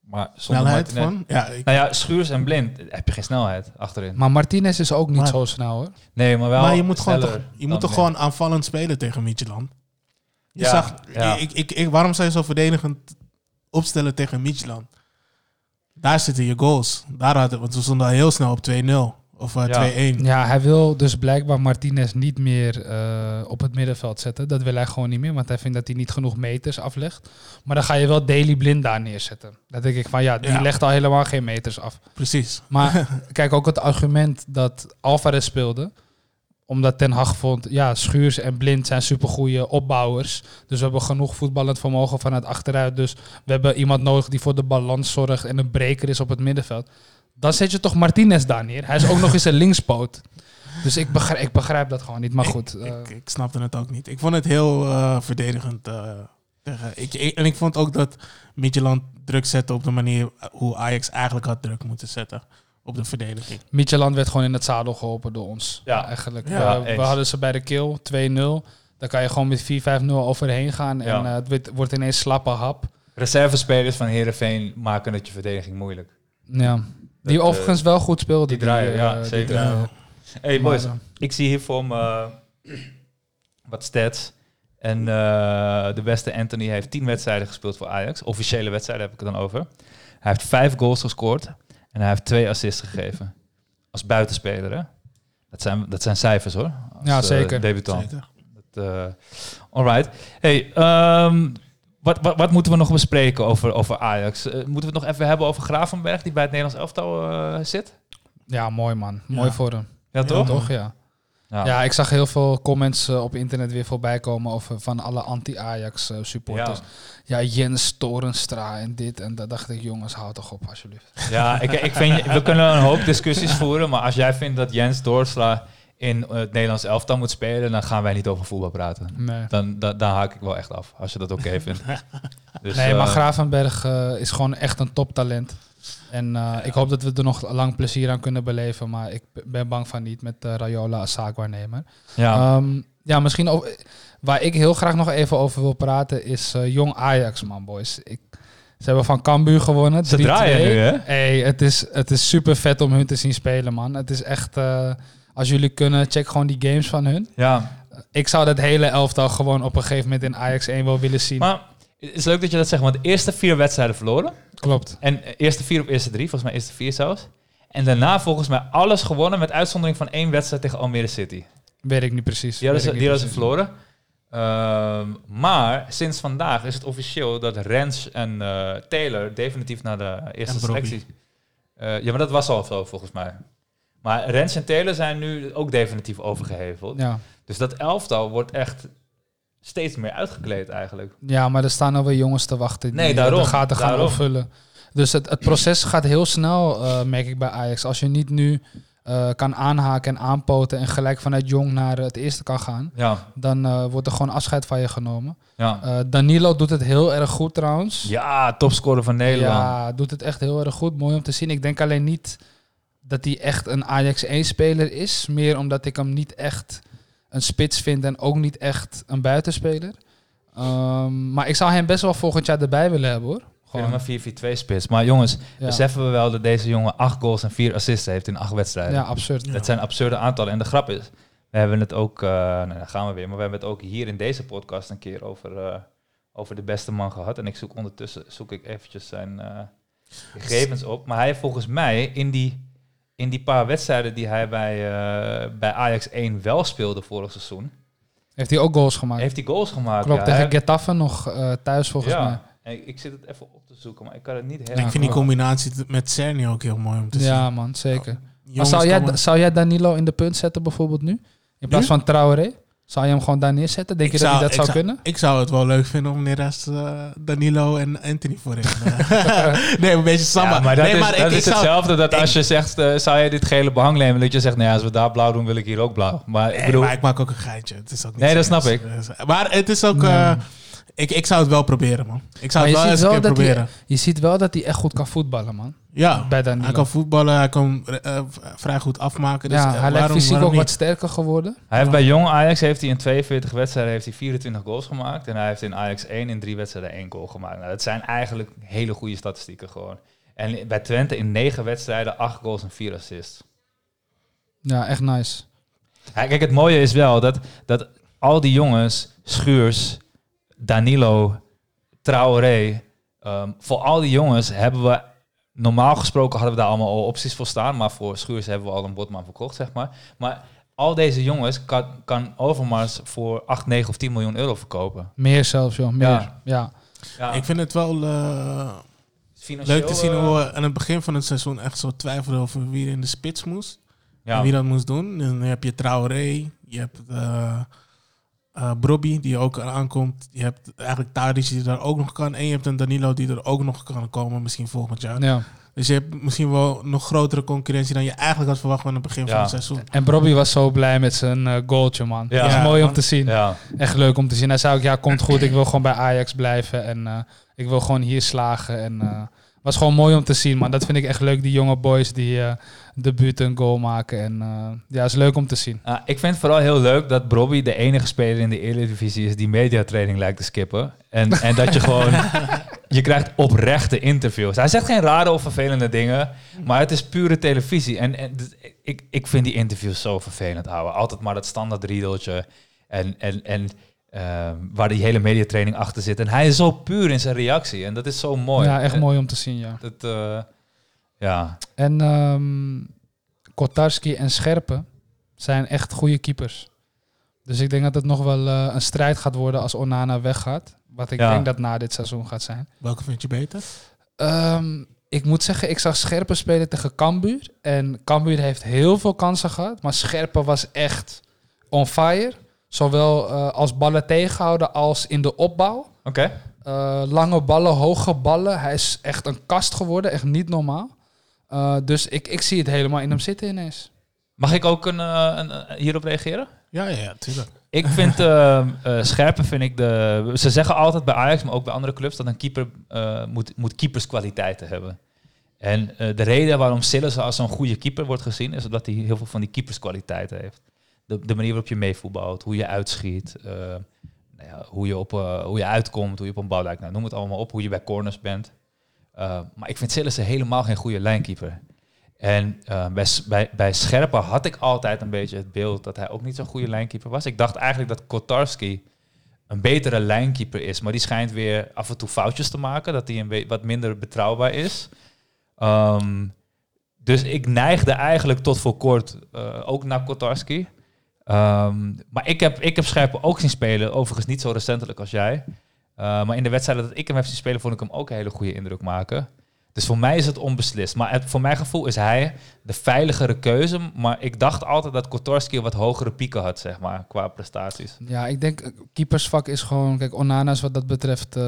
Maar Snelheid Martinez- van? Ja, ik, Nou ja, Schuurs en Blind heb je geen snelheid achterin. Maar Martinez is ook niet Maar- zo snel hoor. Nee, maar wel maar je moet, gewoon toch, je moet toch gewoon aanvallend spelen tegen Midtjylland. Je Ja, zag, ja. Ik, ik, ik, waarom zou je zo verdedigend opstellen tegen Midtjylland? Daar zitten je goals. Daar had het, want we stonden al heel snel op 2-0 of eh, Ja. 2-1. Ja, hij wil dus blijkbaar Martinez niet meer eh, op het middenveld zetten. Dat wil hij gewoon niet meer, want hij vindt dat hij niet genoeg meters aflegt. Maar dan ga je wel Daily Blind daar neerzetten. Dan denk ik van ja, die Ja. legt al helemaal geen meters af. Precies. Maar kijk ook het argument dat Alvarez speelde. Omdat Ten Hag vond, ja, Schuurs en Blind zijn supergoeie opbouwers. Dus we hebben genoeg voetballend vermogen vanuit achteruit. Dus we hebben iemand nodig die voor de balans zorgt en een breker is op het middenveld. Dan zet je toch Martinez daar neer. Hij is ook nog eens een linkspoot. Dus ik begrijp, ik begrijp dat gewoon niet. Maar goed, eh, Ik, ik snapte het ook niet. Ik vond het heel eh, verdedigend. eh, tegen, ik, ik- en ik vond ook dat Midtjylland druk zette op de manier hoe Ajax eigenlijk had druk moeten zetten op de verdediging. Midtjylland werd gewoon in het zadel geholpen door ons. Ja. eigenlijk. Ja, we, hadden ze bij de kill 2-0. Dan kan je gewoon met 4-5-0 overheen gaan. En Ja. eh, het wordt- wordt ineens slappe hap. Reservespelers van Heerenveen maken het je verdediging moeilijk. Ja. Die Dat, overigens wel goed speelde. die draaien, eh, ja, die zeker. draaien. Hey boys, Maar, eh, ik zie hier voor me eh, wat stats. En eh, de beste Anthony heeft 10 wedstrijden gespeeld voor Ajax. Officiële wedstrijden heb ik het dan over. Hij heeft 5 goals gescoord. En hij heeft 2 assists gegeven. Als buitenspeler, hè? Dat zijn, dat zijn cijfers, hoor. Als, Ja, eh, zeker. debutant. Zeker. Dat, eh, alright. Hey, ehm, wat, wat, wat moeten we nog bespreken over, over Ajax? Eh, moeten we het nog even hebben over Gravenberg, die bij het Nederlands elftal eh, zit? ja, mooi man. Mooi Ja. voor hem. Ja, Ja, toch? Toch, ja. Ja. Ja, ik zag heel veel comments eh, op internet weer voorbij komen over van alle anti-Ajax eh, supporters. Ja. Jens Torenstra en dit en dat. dacht ik, jongens, houd toch op alsjeblieft. Ja, ik, ik vind, we kunnen een hoop discussies voeren, maar als jij vindt dat Jens Doorsla in eh, het Nederlands elftal moet spelen, dan gaan wij niet over voetbal praten. Nee. Dan, dan, dan haak ik wel echt af, als je dat oké vindt. Dus, nee, maar Gravenberg eh, is gewoon echt een toptalent. En eh, ik hoop dat we er nog lang plezier aan kunnen beleven. Maar ik ben bang van niet met eh, Rayola als zaakwaarnemer. Ja, Ehm, ja, misschien over, waar ik heel graag nog even over wil praten is eh, jong Ajax, man, boys. Ik, ze hebben van Cambuur gewonnen. ze 3-2. draaien nu, hè? Hey, het is, het is super vet om hun te zien spelen, man. Het is echt, als jullie kunnen, check gewoon die games van hun. Ja, Ik zou dat hele elftal gewoon op een gegeven moment in Ajax 1 wel willen zien. maar het is leuk dat je dat zegt, want de eerste vier wedstrijden verloren. Klopt. En eh, eerste vier op eerste drie, volgens mij eerste vier zelfs. En daarna volgens mij alles gewonnen met uitzondering van één wedstrijd tegen Almere City. Weet ik niet precies. Die hadden ze, verloren. Ehm, maar sinds vandaag is het officieel dat Rens en eh, Taylor definitief naar de eerste selectie... Eh, ja, maar dat was al zo volgens mij. Maar Rens en Taylor zijn nu ook definitief overgeheveld. Ja. Dus dat elftal wordt echt steeds meer uitgekleed eigenlijk. ja, maar er staan alweer jongens te wachten die Nee, daarom, de gaten gaan daarom. opvullen. Dus het, het proces gaat heel snel, eh, merk ik bij Ajax. Als je niet nu eh, kan aanhaken en aanpoten en gelijk vanuit jong naar het eerste kan gaan, Ja, dan eh, wordt er gewoon afscheid van je genomen. ja. Eh, Danilo doet het heel erg goed trouwens. ja topscorer van Nederland. Ja, doet het echt heel erg goed. Mooi om te zien. Ik denk alleen niet dat hij echt een Ajax 1-speler is. Meer omdat ik hem niet echt een spits vind en ook niet echt een buitenspeler. Ehm, maar ik zou hem best wel volgend jaar erbij willen hebben hoor. Gewoon, een 4-4-2 spits. Maar jongens, ja. beseffen we wel dat deze jongen acht goals en vier assists heeft in acht wedstrijden. ja, absurd. Ja. Dat zijn absurde aantallen. En de grap is, we hebben het ook, eh nou, dan gaan we weer, maar we hebben het ook hier in deze podcast een keer over, eh, over de beste man gehad. En ik zoek ondertussen, zoek ik eventjes zijn eh, gegevens op. Maar hij heeft volgens mij in die, in die paar wedstrijden die hij bij, eh, bij Ajax 1 wel speelde vorig seizoen, Heeft hij ook goals gemaakt? heeft hij goals gemaakt. Klopt, ja. tegen Hij- Getafe nog eh, thuis volgens ja. mij. En ik zit het even op te zoeken, maar ik kan het niet helemaal... ik vind die combinatie met Cerny ook heel mooi om te Ja zien. man, zeker. Maar Jongens zou jij, komen- zou jij Danilo in de punt zetten bijvoorbeeld nu? In plaats Nu? van Traoré? Zou je hem gewoon daar neerzetten? Denk Ik je dat hij dat ik zou kunnen? Ik zou het wel leuk vinden om neerst uh, Danilo en Anthony voorin. eh. nee, een beetje samba. Ja, maar dat nee, is, maar dat ik, is ik zou, hetzelfde dat ik- als je zegt, eh, zou je dit gele behang nemen, dat je zegt, nee, als we daar blauw doen, wil ik hier ook blauw. Maar ik bedoel, maar ik maak ook een geintje. Het is ook niet Nee, dat snap Dus, Maar het is ook... Nee. eh, ik, ik zou het wel proberen, man. Ik zou Maar het wel eens een keer proberen. Je ziet wel dat hij echt goed kan voetballen, man. Ja, Bij Danilo. hij kan voetballen, hij kan eh, v- vrij goed afmaken. Dus, ja, eh, hij lijkt fysiek waarom ook wat sterker geworden. Hij heeft bij jong Ajax heeft hij in 42 wedstrijden heeft hij 24 goals gemaakt. En hij heeft in Ajax 1 in drie wedstrijden één goal gemaakt. Nou, dat zijn eigenlijk hele goede statistieken gewoon. En bij Twente in 9 wedstrijden 8 goals en 4 assists. Ja, echt nice. Ja, kijk, het mooie is wel dat, dat al die jongens, Schuurs, Danilo, Traoré, ehm, voor al die jongens hebben we, normaal gesproken hadden we daar allemaal al opties voor staan, maar voor Schuurs hebben we al een botman verkocht, zeg maar. Maar al deze jongens kan, kan Overmars voor 8, 9 of 10 miljoen euro verkopen. Meer zelfs, joh. Meer. Ja. Ja. Ja, Ik vind het wel eh, leuk te zien eh, hoe we aan het begin van het seizoen echt zo twijfelden over wie er in de spits moest. ja. En wie dat moest doen. En dan heb je Traoré, je hebt eh eh, Brobby die ook aankomt. Je hebt eigenlijk Tadic die daar ook nog kan. En je hebt een Danilo die er ook nog kan komen, misschien volgend jaar. ja. Dus je hebt misschien wel nog grotere concurrentie dan je eigenlijk had verwacht aan het begin van het seizoen. En Bobby was zo blij met zijn eh, goaltje, man. Ja. Dat is Ja, mooi om te zien. Ja. Echt leuk om te zien. Hij zei ook, ja, komt goed. Ik wil gewoon bij Ajax blijven. En eh, ik wil gewoon hier slagen. En eh was gewoon mooi om te zien, man. Dat vind ik echt leuk. Die jonge boys die eh debuut een goal maken. En eh, ja, is leuk om te zien. Ah, ik vind het vooral heel leuk dat Brobby de enige speler in de Eredivisie is die mediatraining lijkt te skippen. En, en dat je gewoon... Je krijgt oprechte interviews. Hij zegt geen rare of vervelende dingen, maar het is pure televisie. En, en ik, ik vind die interviews zo vervelend houden. Altijd maar dat standaard riedeltje. En, en, en eh, waar die hele mediatraining achter zit. En hij is zo puur in zijn reactie. En dat is zo mooi. Ja, echt En mooi om te zien, ja. Dat, eh, ja, En ehm Kotarski en Scherpen zijn echt goede keepers. Dus ik denk dat het nog wel eh, een strijd gaat worden als Onana weggaat. Wat ik Ja. denk dat na dit seizoen gaat zijn. Welke vind je beter? Ehm, ik moet zeggen, ik zag Scherpen spelen tegen Cambuur. En Cambuur heeft heel veel kansen gehad. Maar Scherpen was echt on fire. Zowel eh, als ballen tegenhouden als in de opbouw. oké. Eh, lange ballen, hoge ballen. Hij is echt een kast geworden. Echt niet normaal. Eh, dus ik, ik zie het helemaal in hem zitten ineens. Mag ik ook een, eh, een, eh, hierop reageren? Ja, ja, ja, tuurlijk. Ik vind eh, eh, scherpen vind ik de. Ze zeggen altijd bij Ajax, maar ook bij andere clubs, dat een keeper eh, moet, moet keeperskwaliteiten hebben. En eh, de reden waarom Sillissen als zo'n goede keeper wordt gezien, is omdat hij heel veel van die keeperskwaliteiten heeft. De, de manier waarop je meevoetbalt, hoe je uitschiet, eh, nou ja, hoe, je op, eh, hoe je uitkomt, hoe je op een bal lijkt. Nou, noem het allemaal op, hoe je bij corners bent. Eh, maar ik vind Sillissen helemaal geen goede lijnkeeper. En eh, bij, bij, bij Scherpen had ik altijd een beetje het beeld dat hij ook niet zo'n goede lijnkeeper was. Ik dacht eigenlijk dat Kotarski een betere lijnkeeper is, maar die schijnt weer af en toe foutjes te maken, dat hij een wat minder betrouwbaar is. Ehm, dus ik neigde eigenlijk tot voor kort eh, ook naar Kotarski. Ehm, maar ik heb, ik heb Scherpen ook zien spelen, overigens niet zo recentelijk als jij. Eh, maar in de wedstrijden dat ik hem heb zien spelen, vond ik hem ook een hele goede indruk maken. Dus voor mij is het onbeslist. Maar het, voor mijn gevoel is hij de veiligere keuze. Maar ik dacht altijd dat Kotorski wat hogere pieken had, zeg maar, qua prestaties. Ja, ik denk eh, keepersvak is gewoon... Kijk, Onana's wat dat betreft eh,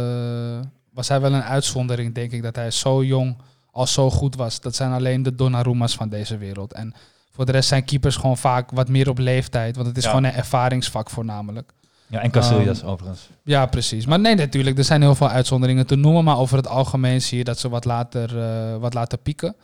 was hij wel een uitzondering, denk ik. Dat hij zo jong al zo goed was. Dat zijn alleen de Donnarumma's van deze wereld. En voor de rest zijn keepers gewoon vaak wat meer op leeftijd. Want het is Ja. gewoon een ervaringsvak voornamelijk. Ja, en Casillas overigens. Ja, precies. Maar nee, natuurlijk, er zijn heel veel uitzonderingen te noemen. Maar over het algemeen zie je dat ze wat later, eh, wat later pieken.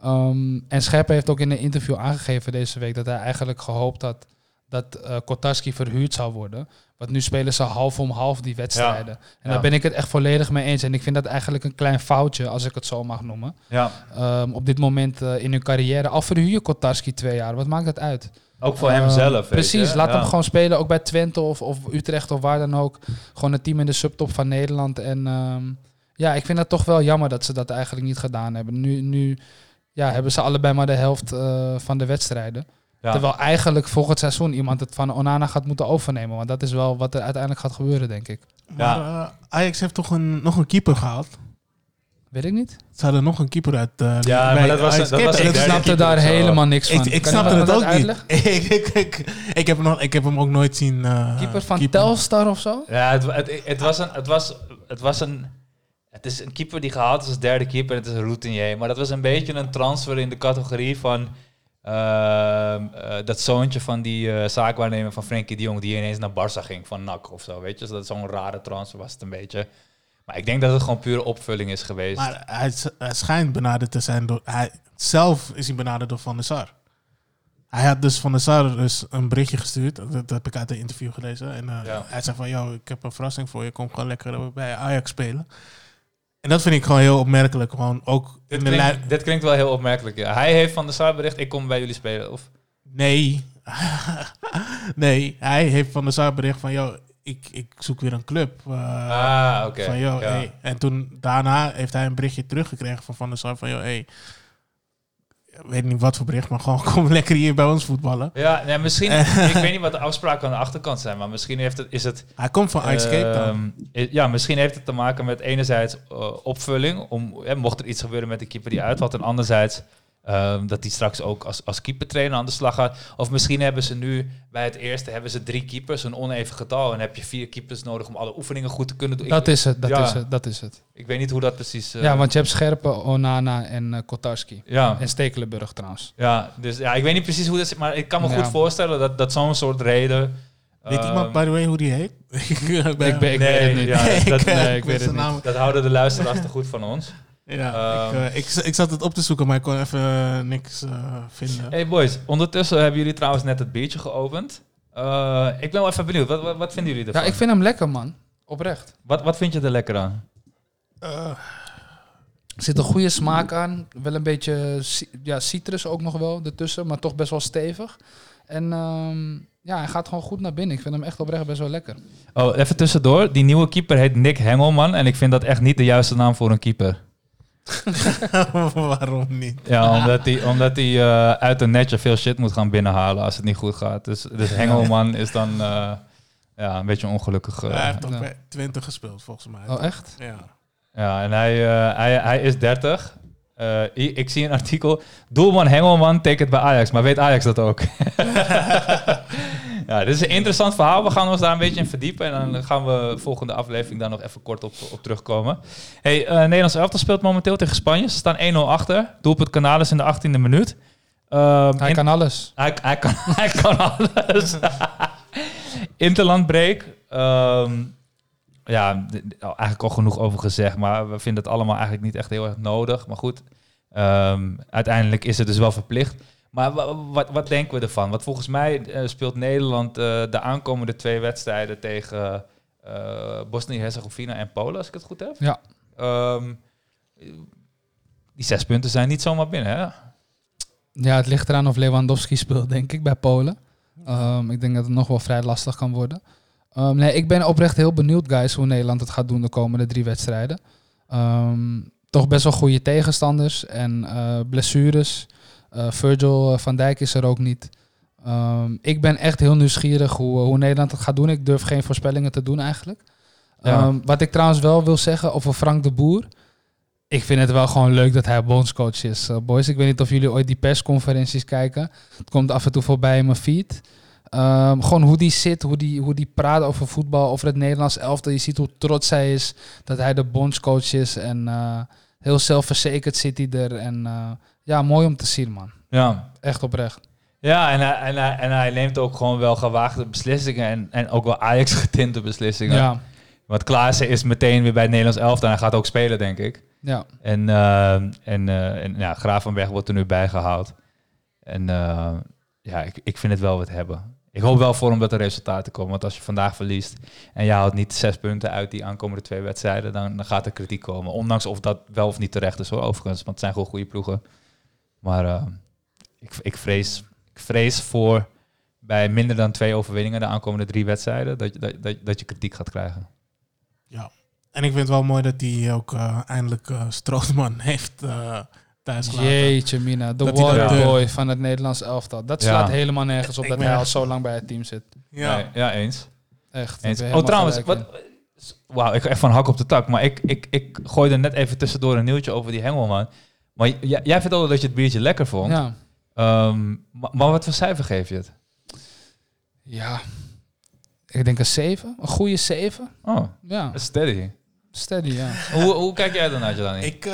Ehm, en Scherpen heeft ook in een interview aangegeven deze week dat hij eigenlijk gehoopt had dat eh Kotarski verhuurd zou worden. Want nu spelen ze half om half die wedstrijden. En Ja. daar ben ik het echt volledig mee eens. En ik vind dat eigenlijk een klein foutje, als ik het zo mag noemen. Ja, Ehm, op dit moment eh, in hun carrière. Al verhuur je Kotarski twee jaar, wat maakt dat uit? Ook voor hemzelf. weet Precies, je. laat Ja. hem gewoon spelen, ook bij Twente of, of Utrecht of waar dan ook. Gewoon een team in de subtop van Nederland. En ehm, ja, ik vind het toch wel jammer dat ze dat eigenlijk niet gedaan hebben. Nu, nu ja, hebben ze allebei maar de helft eh, van de wedstrijden. Ja. Terwijl eigenlijk volgend seizoen iemand het van Onana gaat moeten overnemen. Want dat is wel wat er uiteindelijk gaat gebeuren, denk ik. Maar eh, Ajax heeft toch een, nog een keeper gehaald? Weet ik niet. Ze hadden nog een keeper uit... eh, Ja, maar dat was, dat was Ik snapte daar helemaal niks van. Ik, snapte het ook niet. ik, ik, ik, ik, heb hem nog, ik heb hem ook nooit zien... eh, Keeper van keeper. Telstar of zo? Ja, het, het, het, was een, het, was, het was een... Het is een keeper die gehaald is als derde keeper. Het is een routinier. Maar dat was een beetje een transfer in de categorie van... ehm, eh, dat zoontje van die eh, zaakwaarnemer van Frenkie de Jong... die ineens naar Barça ging van NAC of zo, weet je. Dus dat is zo'n rare transfer was het een beetje. Maar ik denk dat het gewoon pure opvulling is geweest. Maar hij, hij schijnt benaderd te zijn door... Hij, zelf is hij benaderd door Van der Sar. Hij had dus Van der Sar dus een berichtje gestuurd. Dat, heb ik uit een interview gelezen. En eh, Ja. hij zei van, yo, ik heb een verrassing voor je. Kom gewoon lekker bij Ajax spelen. En dat vind ik gewoon heel opmerkelijk. Gewoon ook dit, in de klinkt, dit klinkt wel heel opmerkelijk. Ja. Hij heeft van de Sar bericht, ik kom bij jullie spelen. Of, Nee. nee, hij heeft Van der Sar bericht van, yo, ik, ik zoek weer een club. Uh, ah, oké. Ja. hey. En toen daarna heeft hij een berichtje teruggekregen van Van der Sar van, yo, hey, ik weet niet wat voor bericht, maar gewoon kom lekker hier bij ons voetballen. Ja, nee, misschien, ik weet niet wat de afspraken aan de achterkant zijn, maar misschien heeft het, is het... Hij komt van Ice Cape Town. ehm, ja, misschien heeft het te maken met enerzijds eh, opvulling, om, hè, mocht er iets gebeuren met de keeper die uitvalt, en anderzijds ehm, dat hij straks ook als, als keepertrainer aan de slag gaat. Of misschien hebben ze nu bij het eerste hebben ze drie keepers, een oneven getal, en heb je vier keepers nodig om alle oefeningen goed te kunnen doen. Dat ik, is het, dat ja. is het, dat is het. ik weet niet hoe dat precies... eh, ja, want je hebt Scherpe, Onana en eh, Kotarski. ja. En Stekelenburg trouwens. Ja, dus ja, ik weet niet precies hoe dat zit, maar ik kan me Ja. goed voorstellen dat, dat zo'n soort reden... Weet ehm, iemand, by the way, hoe die heet? ik ben, Ik, ben, ik Nee, weet het niet. ja, dat- eh, nee, ik weet het zijn niet. naam- Dat houden de luisteraars te goed van ons. Ja, Ehm. ik, eh, ik, ik zat het op te zoeken, maar ik kon even eh, niks eh, vinden. Hey boys, ondertussen hebben jullie trouwens net het biertje geopend. Eh, ik ben wel even benieuwd, wat, wat, wat vinden jullie ervan? Ja, ik vind hem lekker, man. Oprecht. wat, wat vind je er lekker aan? Eh, Er zit een goede smaak aan. Wel een beetje ja, citrus ook nog wel ertussen, maar toch best wel stevig. En ehm, ja, hij gaat gewoon goed naar binnen. Ik vind hem echt oprecht best wel lekker. Oh, even tussendoor. Die nieuwe keeper heet Nick Hengelman en ik vind dat echt niet de juiste naam voor een keeper. waarom niet? Ja, omdat hij omdat hij eh, uit een netje veel shit moet gaan binnenhalen als het niet goed gaat. Dus, dus Hengelman is dan eh, ja, een beetje ongelukkig. eh. hij heeft bij 20 gespeeld, volgens mij. Oh, echt? Ja. Ja, en hij, hij, hij is 30. Eh, i- ik zie een artikel. Doelman Hengelman tekent bij Ajax, maar weet Ajax dat ook? ja, dit is een interessant verhaal. We gaan ons daar een beetje in verdiepen. En dan gaan we volgende aflevering daar nog even kort op, op terugkomen. Hey, eh Nederlands elftal speelt momenteel tegen Spanje. Ze staan 1-0 achter. Doelpunt Canales in de 18e minuut. Ehm, Hij in- kan alles. hij, hij, kan, hij kan alles. Interlandbreak. Ja, eigenlijk al genoeg over gezegd. Maar we vinden het allemaal eigenlijk niet echt heel erg nodig. Maar goed, ehm, uiteindelijk is het dus wel verplicht. Maar wa- wat, wat denken we ervan? Want volgens mij eh, speelt Nederland eh, de aankomende twee wedstrijden tegen eh Bosnië-Herzegovina en Polen, als ik het goed heb. Ja. Ehm, die zes punten zijn niet zomaar binnen, hè? Ja, het ligt eraan of Lewandowski speelt, denk ik, bij Polen. Ehm, ik denk dat het nog wel vrij lastig kan worden. Ehm, nee, ik ben oprecht heel benieuwd, guys, hoe Nederland het gaat doen de komende drie wedstrijden. Toch best wel goede tegenstanders en blessures. Eh, Virgil van Dijk is er ook niet. Ehm, ik ben echt heel nieuwsgierig hoe, hoe Nederland het gaat doen. Ik durf geen voorspellingen te doen eigenlijk. Ja. Ehm, wat ik trouwens wel wil zeggen over Frank de Boer. Ik vind het wel gewoon leuk dat hij bondscoach is, eh, boys. Ik weet niet of jullie ooit die persconferenties kijken. Het komt af en toe voorbij in mijn feed. Ehm, gewoon hoe die zit, hoe die, hoe die praat over voetbal, over het Nederlands elftal. Je ziet hoe trots hij is dat hij de bondscoach is. En eh, heel zelfverzekerd zit hij er. En eh, ja, mooi om te zien, man. Ja, Echt oprecht. Ja, en hij, en, hij, en hij neemt ook gewoon wel gewaagde beslissingen en, en ook wel Ajax-getinte beslissingen. Ja, Want Klaassen is meteen weer bij het Nederlands elftal en hij gaat ook spelen, denk ik. ja. En, eh, en, eh, en ja, Gravenberg wordt er nu bijgehaald. En eh, ja, ik, ik vind het wel wat hebben. Ik hoop wel voor hem dat er resultaten komen. Want als je vandaag verliest en je haalt niet zes punten uit die aankomende twee wedstrijden, dan, dan gaat er kritiek komen. Ondanks of dat wel of niet terecht is hoor, overigens. Want het zijn gewoon goede ploegen. Maar eh, ik, ik, vrees, ik vrees voor bij minder dan twee overwinningen de aankomende drie wedstrijden, dat, je- dat, dat, dat je kritiek gaat krijgen. ja. En ik vind het wel mooi dat hij ook eh, eindelijk eh Strootman heeft eh thuis gelaten. Jeetje mina, de waterboy van het Nederlands elftal. Dat Ja. slaat helemaal nergens op Ik dat hij al zo lang bij het team zit. Ja. Nee, ja eens. Echt. Eens. Oh, trouwens, wat, wauw, ik ga echt van hak op de tak. Maar ik, ik, ik gooide net even tussendoor een nieuwtje over die Hengelman. Maar jij, jij vertelde dat je het biertje lekker vond. Ja. Ehm, maar, maar wat voor cijfer geef je het? ja, ik denk een 7. Een goede 7. Oh, Ja, steady. steady, ja. hoe, hoe kijk jij dan uit, Jelani? Ik, eh,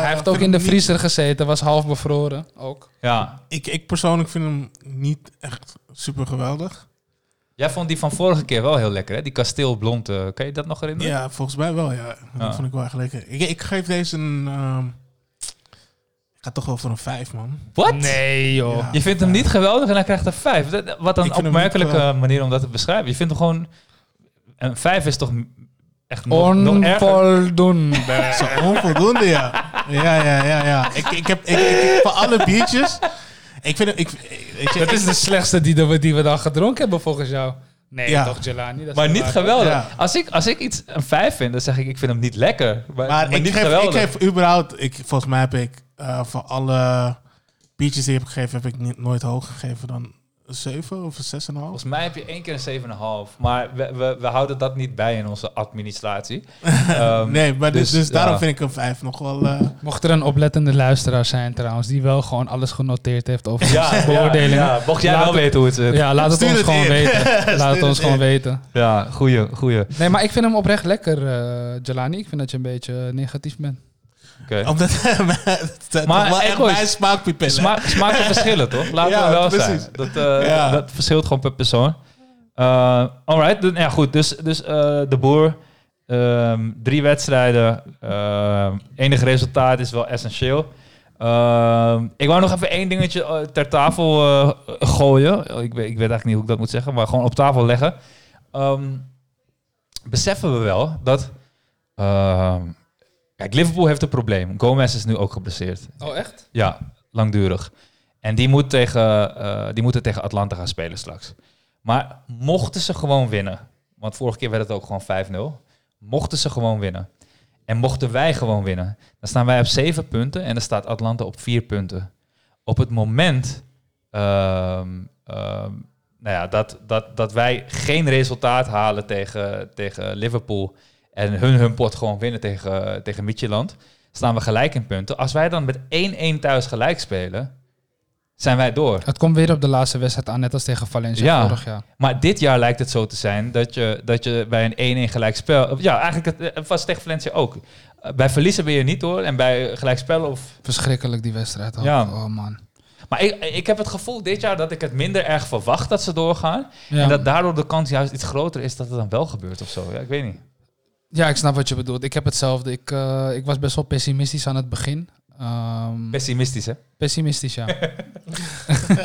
Hij heeft ook in de niet- vriezer gezeten, was half bevroren ook. Ja, Ik, ik persoonlijk vind hem niet echt super geweldig. Jij vond die van vorige keer wel heel lekker, hè? Die kasteelblond. eh kan je dat nog herinneren? Ja, volgens mij wel, ja. Dat Ja. vond ik wel echt lekker. Ik, ik geef deze een... ehm, ga toch wel voor een 5, man. Wat? Nee, joh. Ja. Je vindt hem niet geweldig en hij krijgt er vijf. Dat- Wat Ik een opmerkelijke niet geweldig. manier om dat te beschrijven. Je vindt hem gewoon... Een vijf is toch echt nog, nog erger? Onvoldoende. Zo onvoldoende, ja. Ja, ja, ja, ja. Ik, ik heb ik, ik, ik- voor alle biertjes... Ik vind het... Ik, Dat is ik- de slechtste die, we- die we dan gedronken hebben volgens jou. Nee, Ja. toch, Jelani? Dat is Maar niet waar. geweldig. Ja. Als, ik, als ik iets een vijf vind, dan zeg ik ik vind hem niet lekker. Maar, Maar, maar ik, niet geef, ik geweldig. geef überhaupt... Ik, volgens mij heb ik eh, voor alle biertjes die ik heb gegeven... heb ik niet, nooit hoger gegeven dan een 7 of een 6,5. Volgens mij heb je één keer een 7,5. Maar we, we, we houden dat niet bij in onze administratie. Ehm, Nee, maar dus, dus, ja. daarom vind ik een 5 nog wel... eh, Mocht er een oplettende luisteraar zijn trouwens, die wel gewoon alles genoteerd heeft over Ja, onze ja, beoordelingen. ja. Mocht jij Laat wel het- weten hoe het zit. Ja, laat het ons het gewoon in. weten. Laat het ons gewoon weten. Ja, goeie, goeie. Nee, maar ik vind hem oprecht lekker, eh Jelani. Ik vind dat je een beetje negatief bent. Oké. Omdat Maar, echt boys, mijn smaakpupillen. Smaak, smaken verschillen, toch? Laten Ja, we wel precies. zijn. Dat, eh, Ja. dat verschilt gewoon per persoon. Eh alright, dan- ja goed. Dus, dus eh, de boer, ehm, drie wedstrijden, enig resultaat is wel essentieel. Ehm, ik wou nog even één dingetje ter tafel gooien. Ik weet, ik weet eigenlijk niet hoe ik dat moet zeggen, maar gewoon op tafel leggen. Ehm, beseffen we wel dat... kijk, Liverpool heeft een probleem. Gomez is nu ook geblesseerd. Oh, echt? Ja, langdurig. En die, moet tegen, eh, die moeten tegen Atlanta gaan spelen straks. Maar mochten ze gewoon winnen, want vorige keer werd het ook gewoon 5-0. Mochten ze gewoon winnen en mochten wij gewoon winnen, dan staan wij op 7 punten en dan staat Atlanta op 4 punten. Op het moment ehm, ehm, nou ja, dat, dat, dat wij geen resultaat halen tegen, tegen Liverpool en hun hun pot gewoon winnen tegen, tegen Midtjylland, staan we gelijk in punten. Als wij dan met 1-1 thuis gelijk spelen, zijn wij door. Het komt weer op de laatste wedstrijd aan, net als tegen Valencia Ja. vorig jaar. Maar dit jaar lijkt het zo te zijn dat je, dat je bij een 1-1 gelijkspel... of Ja, eigenlijk het, het was tegen Valencia ook. Bij verliezen ben je niet door. En bij gelijkspel of... Verschrikkelijk die wedstrijd. Ja. Oh man. Maar ik, ik heb het gevoel dit jaar dat ik het minder erg verwacht dat ze doorgaan. Ja. En dat daardoor de kans juist iets groter is dat het dan wel gebeurt of zo. Ja, ik weet niet. Ja, ik snap wat je bedoelt. Ik heb hetzelfde. Ik, eh, ik was best wel pessimistisch aan het begin. Ehm, Pessimistisch, hè? pessimistisch, ja.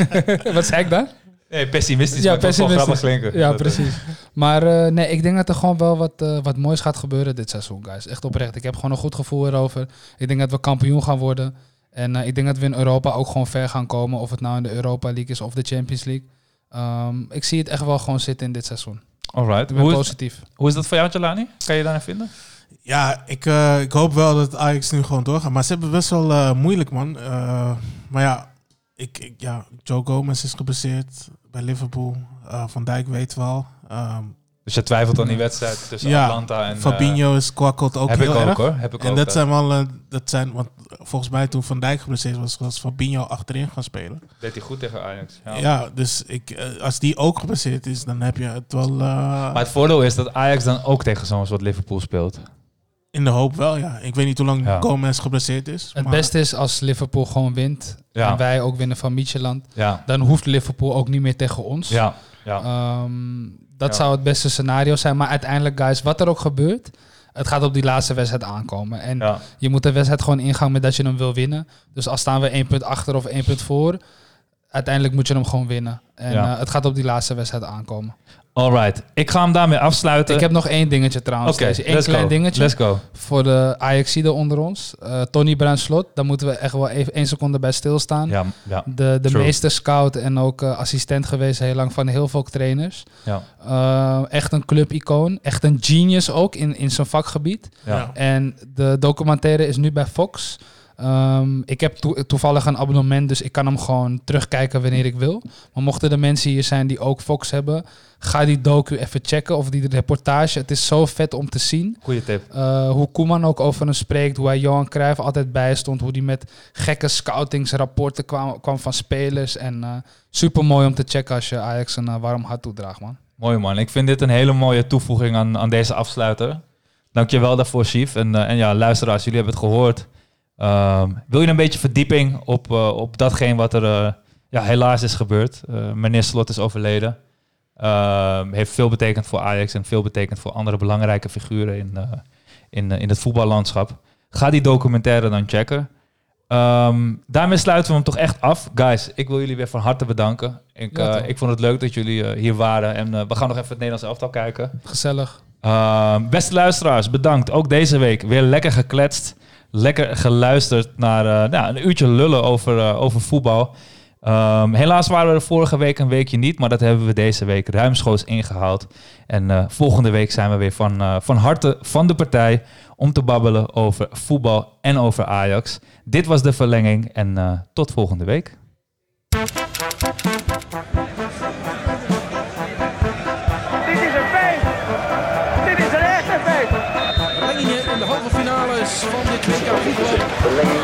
wat zei ik daar? Nee, pessimistisch, Ja, pessimistisch. grappig klinken. Ja, eh, precies. Maar eh, nee, ik denk dat er gewoon wel wat, wat moois gaat gebeuren dit seizoen, guys. Echt oprecht. Ik heb gewoon een goed gevoel erover. Ik denk dat we kampioen gaan worden. En ik denk dat we in Europa ook gewoon ver gaan komen. Of het nou in de Europa League is of de Champions League. Ehm, ik zie het echt wel gewoon zitten in dit seizoen. Alright. Ik ben Hoe is, positief. hoe is dat voor jou, Jelani? Kan je daarin vinden? Ja, ik, eh, ik hoop wel dat Ajax nu gewoon doorgaat. Maar ze hebben best wel eh, moeilijk, man. Eh, maar ja, ik, ik, ja, Joe Gomez is geblesseerd bij Liverpool. Eh, Van Dijk weet wel. Ehm, Dus je twijfelt aan die wedstrijd tussen Ja, Atlanta en... eh, Fabinho is kwakkelt ook heb heel ik ook erg. hoor. Heb ik En ook, dat eh. zijn wel, eh, dat zijn, want volgens mij toen Van Dijk geblesseerd was, was Fabinho achterin gaan spelen. Deed hij goed tegen Ajax. Ja. Ja, dus ik, eh, als die ook geblesseerd is, dan heb je het wel eh, Maar het voordeel is dat Ajax dan ook tegen zo'n soort Liverpool speelt. in de hoop wel, ja. Ik weet niet hoe lang Ja. Gomez geblesseerd is. Het maar- beste is als Liverpool gewoon wint. Ja. En wij ook winnen van Midtjylland. Ja, Dan hoeft Liverpool ook niet meer tegen ons. ja, ja. Ehm, dat Ja. zou het beste scenario zijn. Maar uiteindelijk, guys, wat er ook gebeurt, het gaat op die laatste wedstrijd aankomen. En ja. je moet de wedstrijd gewoon ingaan met dat je hem wil winnen. Dus als staan we één punt achter of één punt voor, uiteindelijk moet je hem gewoon winnen. En Ja. eh, het gaat op die laatste wedstrijd aankomen. Alright, ik ga hem daarmee afsluiten. Ik heb nog één dingetje trouwens. Oké. Eén let's klein go. dingetje Let's go. voor de Ajaxide onder ons. Eh, Tony Bruinslot, daar moeten we echt wel even één seconde bij stilstaan. Ja, ja, De, de True. meester scout en ook eh, assistent geweest heel lang van heel veel trainers. ja, Eh, echt een clubicoon. Echt een genius ook in, in zijn vakgebied. Ja. En de documentaire is nu bij Fox. Ehm, ik heb toe- toevallig een abonnement, dus ik kan hem gewoon terugkijken wanneer ik wil. Maar mochten er mensen hier zijn die ook Fox hebben, ga die docu even checken of die reportage. Het is zo vet om te zien. Goeie tip. Eh, hoe Koeman ook over hem spreekt, hoe hij Johan Cruijff altijd bijstond, hoe hij met gekke scoutingsrapporten kwam, kwam van spelers. En super mooi om te checken als je Ajax een eh, warm hart toedraagt, man. Mooi man. Ik vind dit een hele mooie toevoeging aan, aan deze afsluiter. Dankjewel daarvoor, Chief. En, eh, en ja, luisteraars, jullie hebben het gehoord. Ehm, wil je een beetje verdieping op, eh, op datgene wat er eh, ja, helaas is gebeurd? Eh, meneer Slot is overleden. Ehm, heeft veel betekend voor Ajax en veel betekend voor andere belangrijke figuren in, in, in het voetballandschap. Ga die documentaire dan checken. Ehm, daarmee sluiten we hem toch echt af. Guys, ik wil jullie weer van harte bedanken. Ik, Ja, ik vond het leuk dat jullie hier waren. En we gaan nog even het Nederlands elftal kijken. Gezellig. Beste luisteraars, bedankt. Ook deze week weer lekker gekletst. Lekker geluisterd naar eh, nou, een uurtje lullen over, eh, over voetbal. Ehm, helaas waren we er vorige week een weekje niet, maar dat hebben we deze week ruimschoots ingehaald. En eh, volgende week zijn we weer van, van harte van de partij om te babbelen over voetbal en over Ajax. Dit was de verlenging en tot volgende week. Verlengingen in